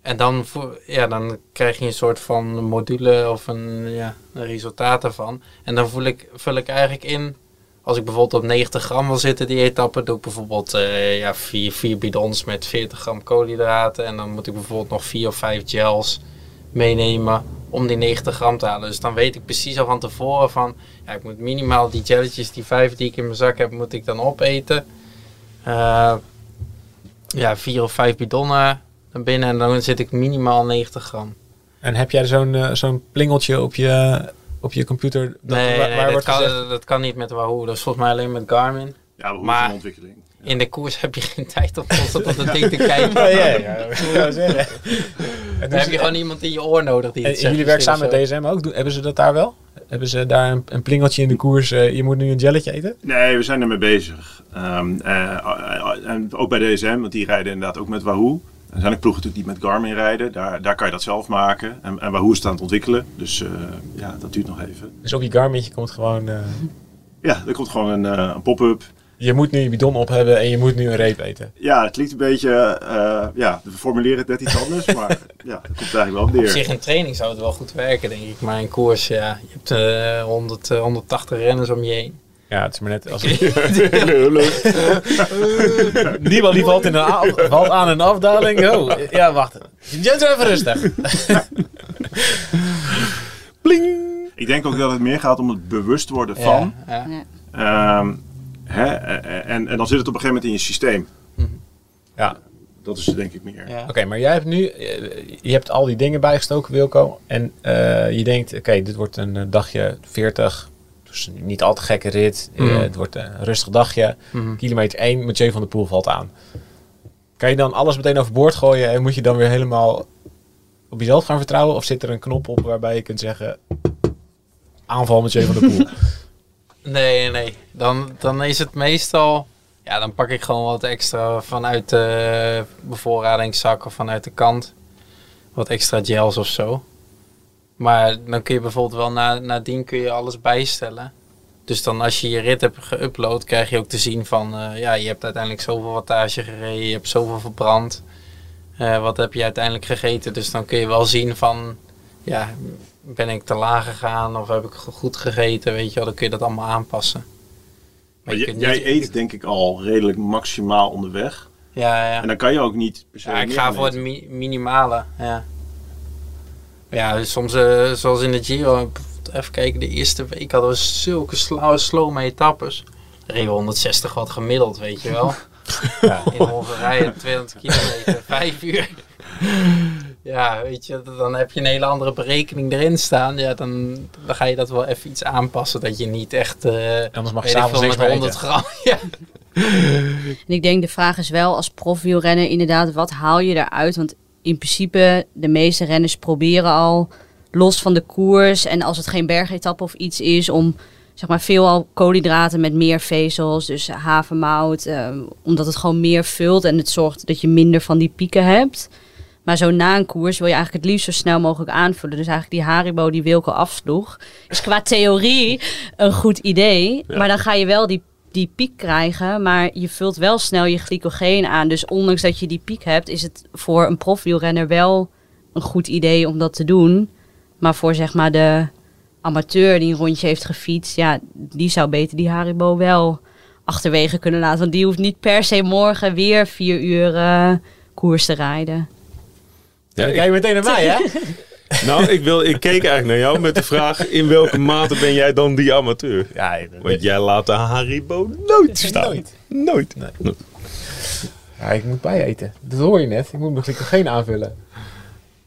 En dan, ja, dan krijg je een soort van module of een, ja, een resultaat ervan. En dan voel ik, vul ik eigenlijk in, als ik bijvoorbeeld op 90 gram wil zitten die etappe, doe ik bijvoorbeeld eh, ja, vier, vier bidons met 40 gram koolhydraten. En dan moet ik bijvoorbeeld nog vier of vijf gels meenemen om die 90 gram te halen. Dus dan weet ik precies al van tevoren van, ja, ik moet minimaal die gelletjes, die vijf die ik in mijn zak heb, moet ik dan opeten. Eh, ja, vier of vijf bidonnen naar binnen en dan zit ik minimaal 90 gram. En heb jij zo'n eh, zo'n plingeltje op je, op je computer? dat- nee, waar- nee, waar dat, wordt kan, gezegd- dat kan niet met Wahoo. Dat is volgens mij alleen met Garmin. Ja, we Maar- ontwikkeling. Ja. In de koers heb je geen *laughs* tijd om constant op dat *laughs* ding te kijken. Oh, ja, ja, *laughs* dat zeggen. Dan heb je gewoon iemand in je oor nodig die en het jullie werken samen met DSM ook? Doen- Hebben ze dat daar wel? Hebben ze daar een, een plingeltje in de koers? eh, je moet nu een jelletje eten? Nee, we zijn ermee bezig. Ehm, eh, eh, en ook bij DSM, want die rijden inderdaad ook met Wahoo. Er zijn ook ploegen natuurlijk die met Garmin rijden. Daar, daar kan je dat zelf maken. En, en Wahoo is het aan het ontwikkelen. Dus eh, ja, dat duurt nog even. Dus op je Garmin komt gewoon... eh, Ja, er komt gewoon een, eh, een pop-up. je moet nu je bidon op hebben en je moet nu een reep eten. Ja, het klinkt een beetje... eh, ja, we formuleren het net iets anders. maar *laughs* ja, dat komt eigenlijk wel op Op neer. zich in training zou het wel goed werken, denk ik. Maar in koers, ja, je hebt eh 100, eh, 180 renners om je heen. Ja, het is maar net als... *laughs* Niemand *laughs* die valt, in een valt aan een afdaling. Oh, ja, wacht. Jensen, even rustig. *laughs* Ik denk ook dat het meer gaat om het bewust worden van. Ja, ja. Ehm, hè, en, en dan zit het op een gegeven moment in je systeem. Ja, Dat is het denk ik meer. ja. Oké, maar jij hebt nu, eh, je hebt al die dingen bijgestoken, Wilco. En eh, je denkt, oké, dit wordt een eh, dagje 40. Dus niet al te gekke rit. Eh, Mhm. het wordt een rustig dagje. Mhm. Kilometer 1, Mathieu van der Poel valt aan. Kan je dan alles meteen overboord gooien en moet je dan weer helemaal op jezelf gaan vertrouwen? Of zit er een knop op waarbij je kunt zeggen, aanval Mathieu van der Poel? Nee, *laughs* nee, nee. Dan, dan is het meestal... Ja, dan pak ik gewoon wat extra vanuit de bevoorradingszak of vanuit de kant. Wat extra gels of zo. Maar dan kun je bijvoorbeeld wel na, nadien kun je alles bijstellen. Dus dan als je je rit hebt geüpload, krijg je ook te zien van... eh, ja, je hebt uiteindelijk zoveel wattage gereden, je hebt zoveel verbrand. Eh, wat heb je uiteindelijk gegeten? Dus dan kun je wel zien van... Ja, ben ik te laag gegaan of heb ik go- goed gegeten? Weet je wel, dan kun je dat allemaal aanpassen. Maar jij niet- eet denk ik al redelijk maximaal onderweg. Ja, ja. En dan kan je ook niet Ja, ik ga voor het mi- minimale. Ja, ja dus soms eh, zoals in de Giro, even kijken, de eerste week hadden we zulke slow, slow etappes. Reden we 160 wat gemiddeld, weet je wel. *laughs* Ja. In Hongarije 200 kilometer, *laughs* 5 uur. Ja, weet je, dan heb je een hele andere berekening erin staan. Ja, dan, dan ga je dat wel even iets aanpassen. Dat je niet echt, eh Anders mag je s'avonds veel, niks met meer 100 eten. gram. *laughs* Ja. En ik denk de vraag is wel als profwielrenner inderdaad, wat haal je eruit? Want in principe, de meeste renners proberen al los van de koers. En als het geen bergetappe of iets is, om zeg maar veelal koolhydraten met meer vezels. Dus havermout, ehm, omdat het gewoon meer vult en het zorgt dat je minder van die pieken hebt. Maar zo na een koers wil je eigenlijk het liefst zo snel mogelijk aanvullen. Dus eigenlijk die Haribo die Wilco afsloeg, is qua theorie een goed idee. Ja. Maar dan ga je wel die, die piek krijgen, maar je vult wel snel je glycogeen aan. Dus ondanks dat je die piek hebt, is het voor een profwielrenner wel een goed idee om dat te doen. Maar voor zeg maar de amateur die een rondje heeft gefietst, ja, die zou beter die Haribo wel achterwege kunnen laten. Want die hoeft niet per se morgen weer vier uur eh, koers te rijden. Ja, kijk je meteen naar mij, hè? *laughs* nou, ik, wil, ik keek eigenlijk naar jou met de vraag: in welke mate ben jij dan die amateur? Ja, ik- Want jij laat de Haribo nooit staan. Nooit. Nooit. Nee. Ja, ik moet bijeten. Dat hoor je net. Ik moet mijn glycogeen aanvullen.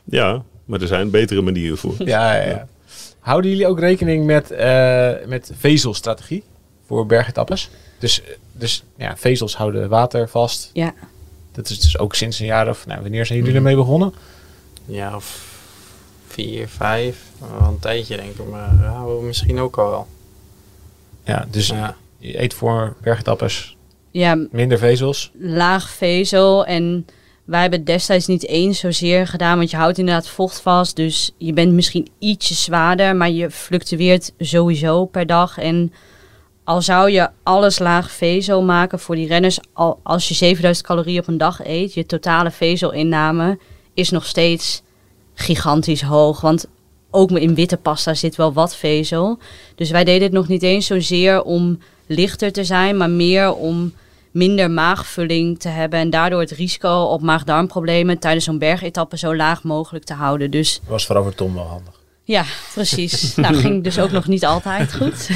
Ja, maar er zijn betere manieren voor. Ja, ja, ja. Houden jullie ook rekening met, eh, met vezelstrategie? voor bergetappes. Dus, dus ja, vezels houden water vast. Ja. Dat is dus ook sinds een jaar of... Nou, wanneer zijn jullie ermee begonnen? Ja, of vier, vijf. Wel een tijdje denk ik, maar ja, misschien ook al wel. Ja, dus Ja. je eet voor bergetappes Ja, minder vezels. laag vezel. En wij hebben het destijds niet eens zozeer gedaan, want je houdt inderdaad vocht vast. Dus je bent misschien ietsje zwaarder, maar je fluctueert sowieso per dag. En al zou je alles laag vezel maken voor die renners, al, als je 7000 calorieën op een dag eet, je totale vezelinname is nog steeds gigantisch hoog. Want ook in witte pasta zit wel wat vezel. Dus wij deden het nog niet eens zozeer om lichter te zijn, maar meer om minder maagvulling te hebben en daardoor het risico op maag-darmproblemen tijdens zo'n bergetappe zo laag mogelijk te houden. Dus Was vooral voor Tom wel handig. ja, precies. *laughs* nou, ging dus ook nog niet altijd goed.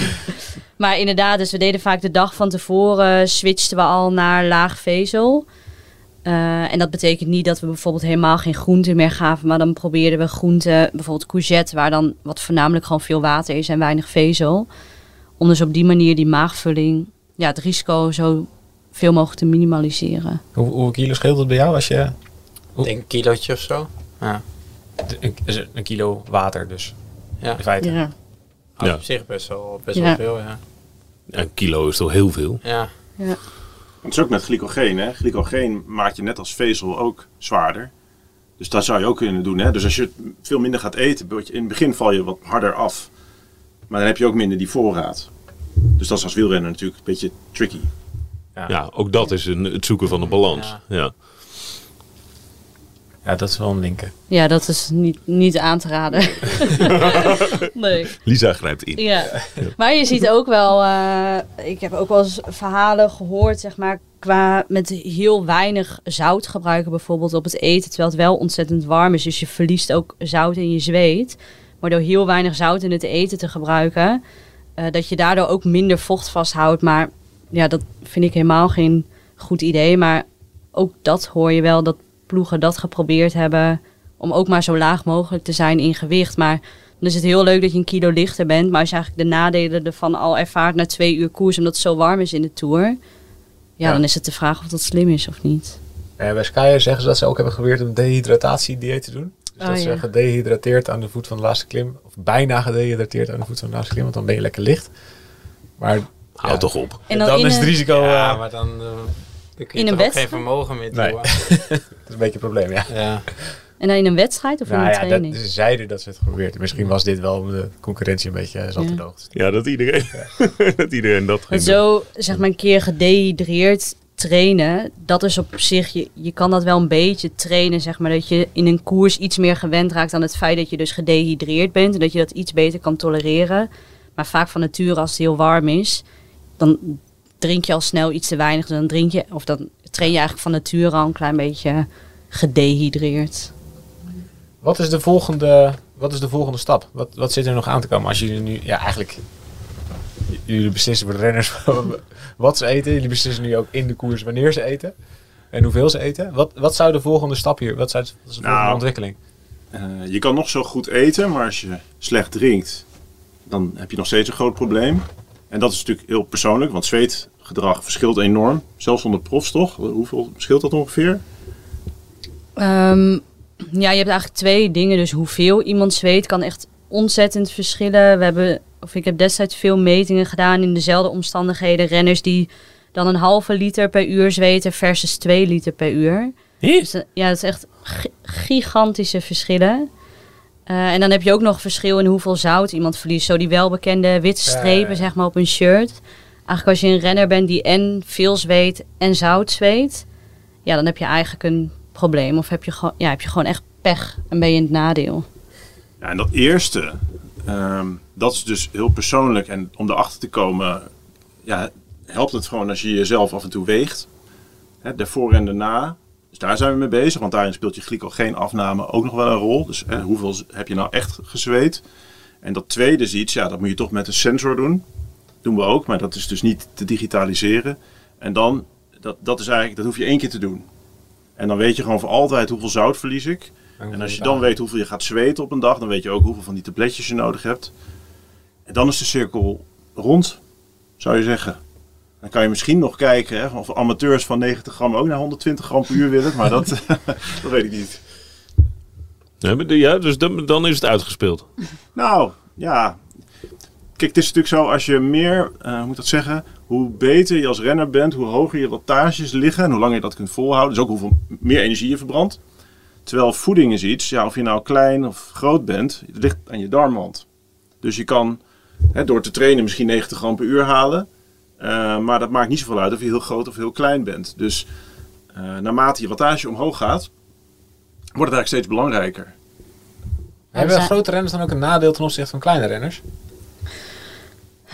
maar inderdaad, dus we deden vaak de dag van tevoren, switchten we al naar laag vezel. Eh, en dat betekent niet dat we bijvoorbeeld helemaal geen groenten meer gaven, maar dan probeerden we groenten, bijvoorbeeld courgette, waar dan wat voornamelijk gewoon veel water is en weinig vezel. Om dus op die manier die maagvulling, ja, het risico zo veel mogelijk te minimaliseren. Hoe, hoeveel kilo scheelt het bij jou als je... Ik denk een kilootje of zo. Ja. Een, een kilo water dus, Ja, in feite. Ja. Ja. op zich best wel, best Ja. wel veel, ja. Een kilo is toch heel veel? Ja, Het is ook met glycogeen. Hè? Glycogeen maakt je net als vezel ook zwaarder. Dus dat zou je ook kunnen doen. Hè? Dus als je veel minder gaat eten, in het begin val je wat harder af. Maar dan heb je ook minder die voorraad. Dus dat is als wielrenner natuurlijk een beetje tricky. Ja, ook dat is een, het zoeken van een balans. Ja. Ja. Ja, dat is wel een linker. Ja, dat is niet, niet aan te raden. *laughs* nee. Lisa grijpt in. Ja, maar je ziet ook wel, eh, ik heb ook wel eens verhalen gehoord, zeg maar, qua met heel weinig zout gebruiken bijvoorbeeld op het eten, terwijl het wel ontzettend warm is. Dus je verliest ook zout in je zweet. Maar door heel weinig zout in het eten te gebruiken, eh, dat je daardoor ook minder vocht vasthoudt. Maar ja, dat vind ik helemaal geen goed idee. Maar ook dat hoor je wel, dat ploegen dat geprobeerd hebben om ook maar zo laag mogelijk te zijn in gewicht. Maar dan is het heel leuk dat je een kilo lichter bent. Maar als je eigenlijk de nadelen ervan al ervaart na twee uur koers, omdat het zo warm is in de Tour. Ja, Ja. dan is het de vraag of dat slim is of niet. Eh, bij Sky zeggen ze dat ze ook hebben geprobeerd een dehydratatiedieet te doen. Dus Oh, dat ze ja. gedehydrateerd aan de voet van de laatste klim, of bijna gedehydrateerd aan de voet van de laatste klim, want dan ben je lekker licht. Maar Hou ja, toch op. En dan, is het risico ja eh, maar dan, eh, dan kun je In een wedstrijd? geen vermogen meer Nee. *laughs* dat is een beetje een probleem, ja. Ja. En dan in een wedstrijd of in Nou een ja, dat, training? ze zeiden dat ze het geprobeerd. Misschien was dit wel om de concurrentie een beetje eh, zat te Ja. Ja, dat iedereen, *laughs* dat, iedereen dat ging doen. zo, zeg maar, een keer gedehydreerd trainen, dat is op zich, je, je kan dat wel een beetje trainen, zeg maar, dat je in een koers iets meer gewend raakt aan het feit dat je dus gedehydreerd bent en dat je dat iets beter kan tolereren. Maar vaak van nature, als het heel warm is, dan drink je al snel iets te weinig, dan drink je, of dan train je eigenlijk van nature al een klein beetje gedehydreerd. Wat is de volgende, wat is de volgende stap? Wat, wat zit er nog aan te komen als jullie nu, ja eigenlijk, jullie beslissen voor de renners *laughs* wat ze eten. Jullie beslissen nu ook in de koers wanneer ze eten en hoeveel ze eten. Wat, wat zou de volgende stap hier, wat, zou, wat is de Nou, volgende ontwikkeling? Eh, je kan nog zo goed eten, maar als je slecht drinkt, dan heb je nog steeds een groot probleem. En dat is natuurlijk heel persoonlijk, want zweetgedrag verschilt enorm. Zelfs onder profs toch? Hoeveel verschilt dat ongeveer? Ehm, ja, je hebt eigenlijk twee dingen. Dus hoeveel iemand zweet kan echt ontzettend verschillen. We hebben, of ik heb destijds veel metingen gedaan in dezelfde omstandigheden. Renners die dan een halve liter per uur zweten versus twee liter per uur. Dus, eh, ja, dat is echt gi- gigantische verschillen. Eh, en dan heb je ook nog verschil in hoeveel zout iemand verliest. Zo die welbekende witte strepen, zeg maar, op een shirt. Eigenlijk als je een renner bent die en veel zweet en zout zweet, ja, dan heb je eigenlijk een probleem. Of heb je, gewoon, ja, heb je gewoon echt pech en ben je in het nadeel. Ja, en dat eerste, ehm, dat is dus heel persoonlijk. En om erachter te komen, ja, helpt het gewoon als je jezelf af en toe weegt. Hè, daarvoor en daarna. Dus daar zijn we mee bezig, want daarin speelt je glycogeenafname ook nog wel een rol. Dus hoeveel heb je nou echt gezweet? En dat tweede is iets, ja, dat moet je toch met een sensor doen. Doen we ook, maar dat is dus niet te digitaliseren. En dan, dat, dat is eigenlijk, dat hoef je één keer te doen. En dan weet je gewoon voor altijd hoeveel zout verlies ik. En als je dan weet hoeveel je gaat zweten op een dag, dan weet je ook hoeveel van die tabletjes je nodig hebt. En dan is de cirkel rond. zou je zeggen. Dan kan je misschien nog kijken hè, of amateurs van 90 gram ook naar 120 gram per uur willen. Maar dat, *laughs* dat weet ik niet. Ja, dus dan, dan is het uitgespeeld. Nou, ja. Kijk, het is natuurlijk zo, als je meer, eh, hoe moet dat zeggen, hoe beter je als renner bent, hoe hoger je wattages liggen en hoe langer je dat kunt volhouden. Dus ook hoeveel meer energie je verbrandt. Terwijl voeding is iets, ja, of je nou klein of groot bent, het ligt aan je darmwand. Dus je kan hè, door te trainen misschien 90 gram per uur halen. eh, maar dat maakt niet zoveel uit of je heel groot of heel klein bent. Dus eh, naarmate je wattage omhoog gaat, wordt het eigenlijk steeds belangrijker. Hebben grote renners dan ook een nadeel ten opzichte van kleine renners?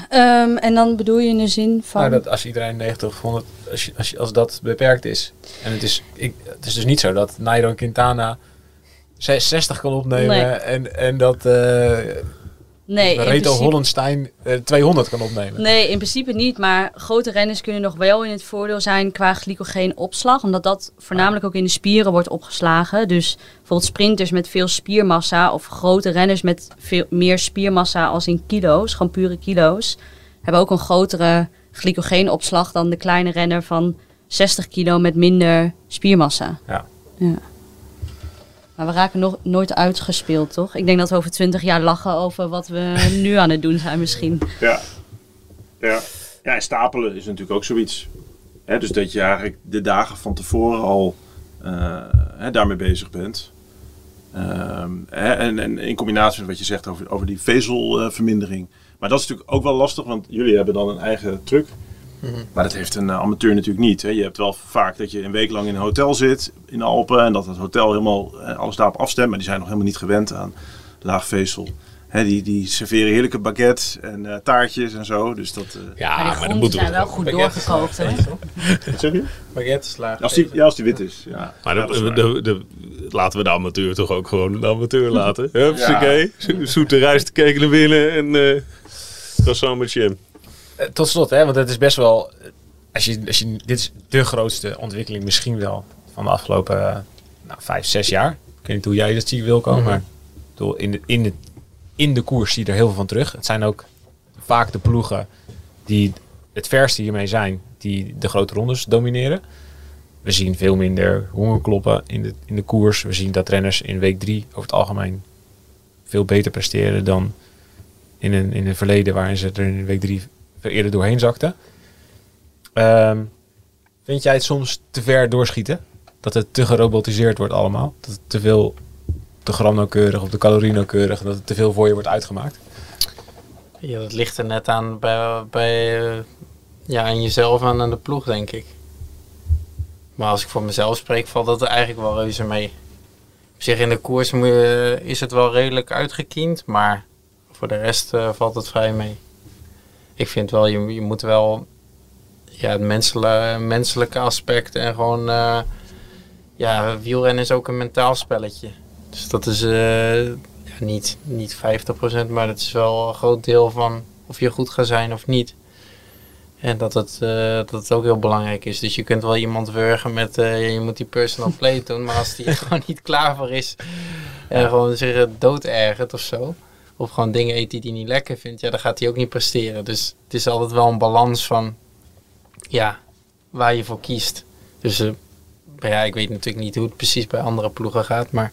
Ehm, en dan bedoel je in de zin van... Nou, dat als iedereen 90 of 100, als, je, als, je, als dat beperkt is. En het is, ik, het is dus niet zo dat Nairo Quintana 60 kan opnemen Nee. en, en dat eh nee, Reto principe- Hollenstein eh, 200 kan opnemen. Nee, in principe niet. Maar grote renners kunnen nog wel in het voordeel zijn qua glycogeenopslag. Omdat dat voornamelijk ook in de spieren wordt opgeslagen. Dus bijvoorbeeld sprinters met veel spiermassa of grote renners met veel meer spiermassa als in kilo's, gewoon pure kilo's, hebben ook een grotere glycogeenopslag dan de kleine renner van 60 kilo met minder spiermassa. Ja. ja. Maar we raken nog nooit uitgespeeld, toch? Ik denk dat we over 20 jaar lachen over wat we *laughs* nu aan het doen zijn misschien. Ja. Ja. ja, en stapelen is natuurlijk ook zoiets. Dus dat je eigenlijk de dagen van tevoren al eh, daarmee bezig bent. Ehm, en, en in combinatie met wat je zegt over, over die vezelvermindering. maar dat is natuurlijk ook wel lastig, want jullie hebben dan een eigen Maar dat heeft een eh, amateur natuurlijk niet. Hè. Je hebt wel vaak dat je een week lang in een hotel zit in de Alpen. En dat het hotel helemaal eh, alles daarop afstemt. Maar die zijn nog helemaal niet gewend aan laag vezel. Hè, die, die serveren heerlijke baguettes en eh, taartjes en zo. Dus dat... eh, Ja, maar die groenten zijn wel goed doorgekookt, hè? *laughs* je? Baguette. Als die, ja, als die wit is. Ja, Maar Ja, de, dat is waar. de, de- laten we de amateur toch ook gewoon de amateur laten. *laughs* Hupsakee. Zo- Zoete rijstekeken naar binnen en eh croissant met jam. Eh, tot slot, hè, want het is best wel. Als je, als je, dit is de grootste ontwikkeling misschien wel van de afgelopen eh, nou, vijf, zes jaar. Ik weet niet hoe jij dat ziet, Wilco, Mhm. maar bedoel, in, de, in, de, in de koers zie je er heel veel van terug. Het zijn ook vaak de ploegen die het verste hiermee zijn, die de grote rondes domineren. We zien veel minder hongerkloppen in de, in de koers. We zien dat renners in week drie over het algemeen veel beter presteren dan in een, in een verleden waarin ze er in week drie veel eerder doorheen zakten. Ehm, vind jij het soms te ver doorschieten? Dat het te gerobotiseerd wordt allemaal? Dat het te veel te gramnauwkeurig of de calorienauwkeurig, dat het te veel voor je wordt uitgemaakt? Ja, dat ligt er net aan bij, bij ja, aan jezelf en aan de ploeg, denk ik. Maar als ik voor mezelf spreek, valt dat er eigenlijk wel reuze mee. Op zich in de koers is het wel redelijk uitgekiend, maar voor de rest eh, valt het vrij mee. Ik vind wel, je, je moet wel ja, het menselijke, menselijke aspect en gewoon... eh, ja, wielrennen is ook een mentaal spelletje. Dus dat is eh, ja, niet, niet 50%, maar dat is wel een groot deel van of je goed gaat zijn of niet. En dat het, eh, dat het ook heel belangrijk is. Dus je kunt wel iemand wurgen met je moet die personal play doen, maar als die er *laughs* gewoon niet klaar voor is en gewoon zich dood ergert of zo, of gewoon dingen eet die hij niet lekker vindt, ja, dan gaat hij ook niet presteren. Dus het is altijd wel een balans van ja, waar je voor kiest. Dus eh, ja, ik weet natuurlijk niet hoe het precies bij andere ploegen gaat, maar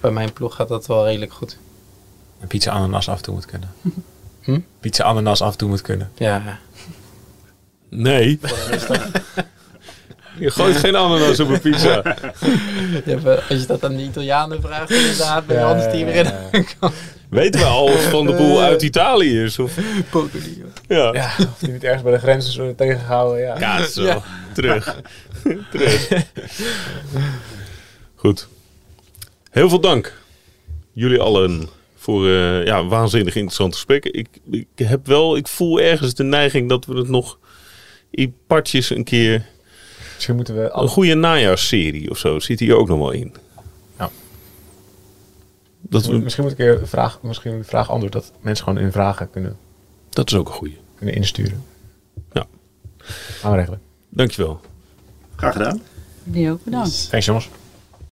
bij mijn ploeg gaat dat wel redelijk goed. En pizza ananas af en toe moet kunnen. *laughs* Hm? Pizza ananas af en toe moet kunnen. Ja, Nee. *laughs* *laughs* Je gooit geen ananas op een pizza. Ja, als je dat aan de Italianen vraagt, inderdaad, bij ons die erin Weten we al of Van de Boel uit Italië is? Of, ja. Ja, of die niet ergens bij de grenzen zullen tegengehouden. Ja. Ja, zo. Terug. *laughs* Terug. Goed. Heel veel dank. Jullie allen voor eh, ja, waanzinnig interessante gesprekken. Ik, ik heb wel, ik voel ergens de neiging dat we het nog in partjes een keer... Misschien moeten we Een goede najaarsserie of zo zit hier ook nog wel in. Dat, we, Misschien moet ik een vraag, misschien een vraag antwoord dat mensen gewoon in vragen kunnen, dat is ook een goede. kunnen insturen. Ja. Gaan we regelen. Dankjewel. Graag gedaan. Die ook bedankt. Thanks jongens.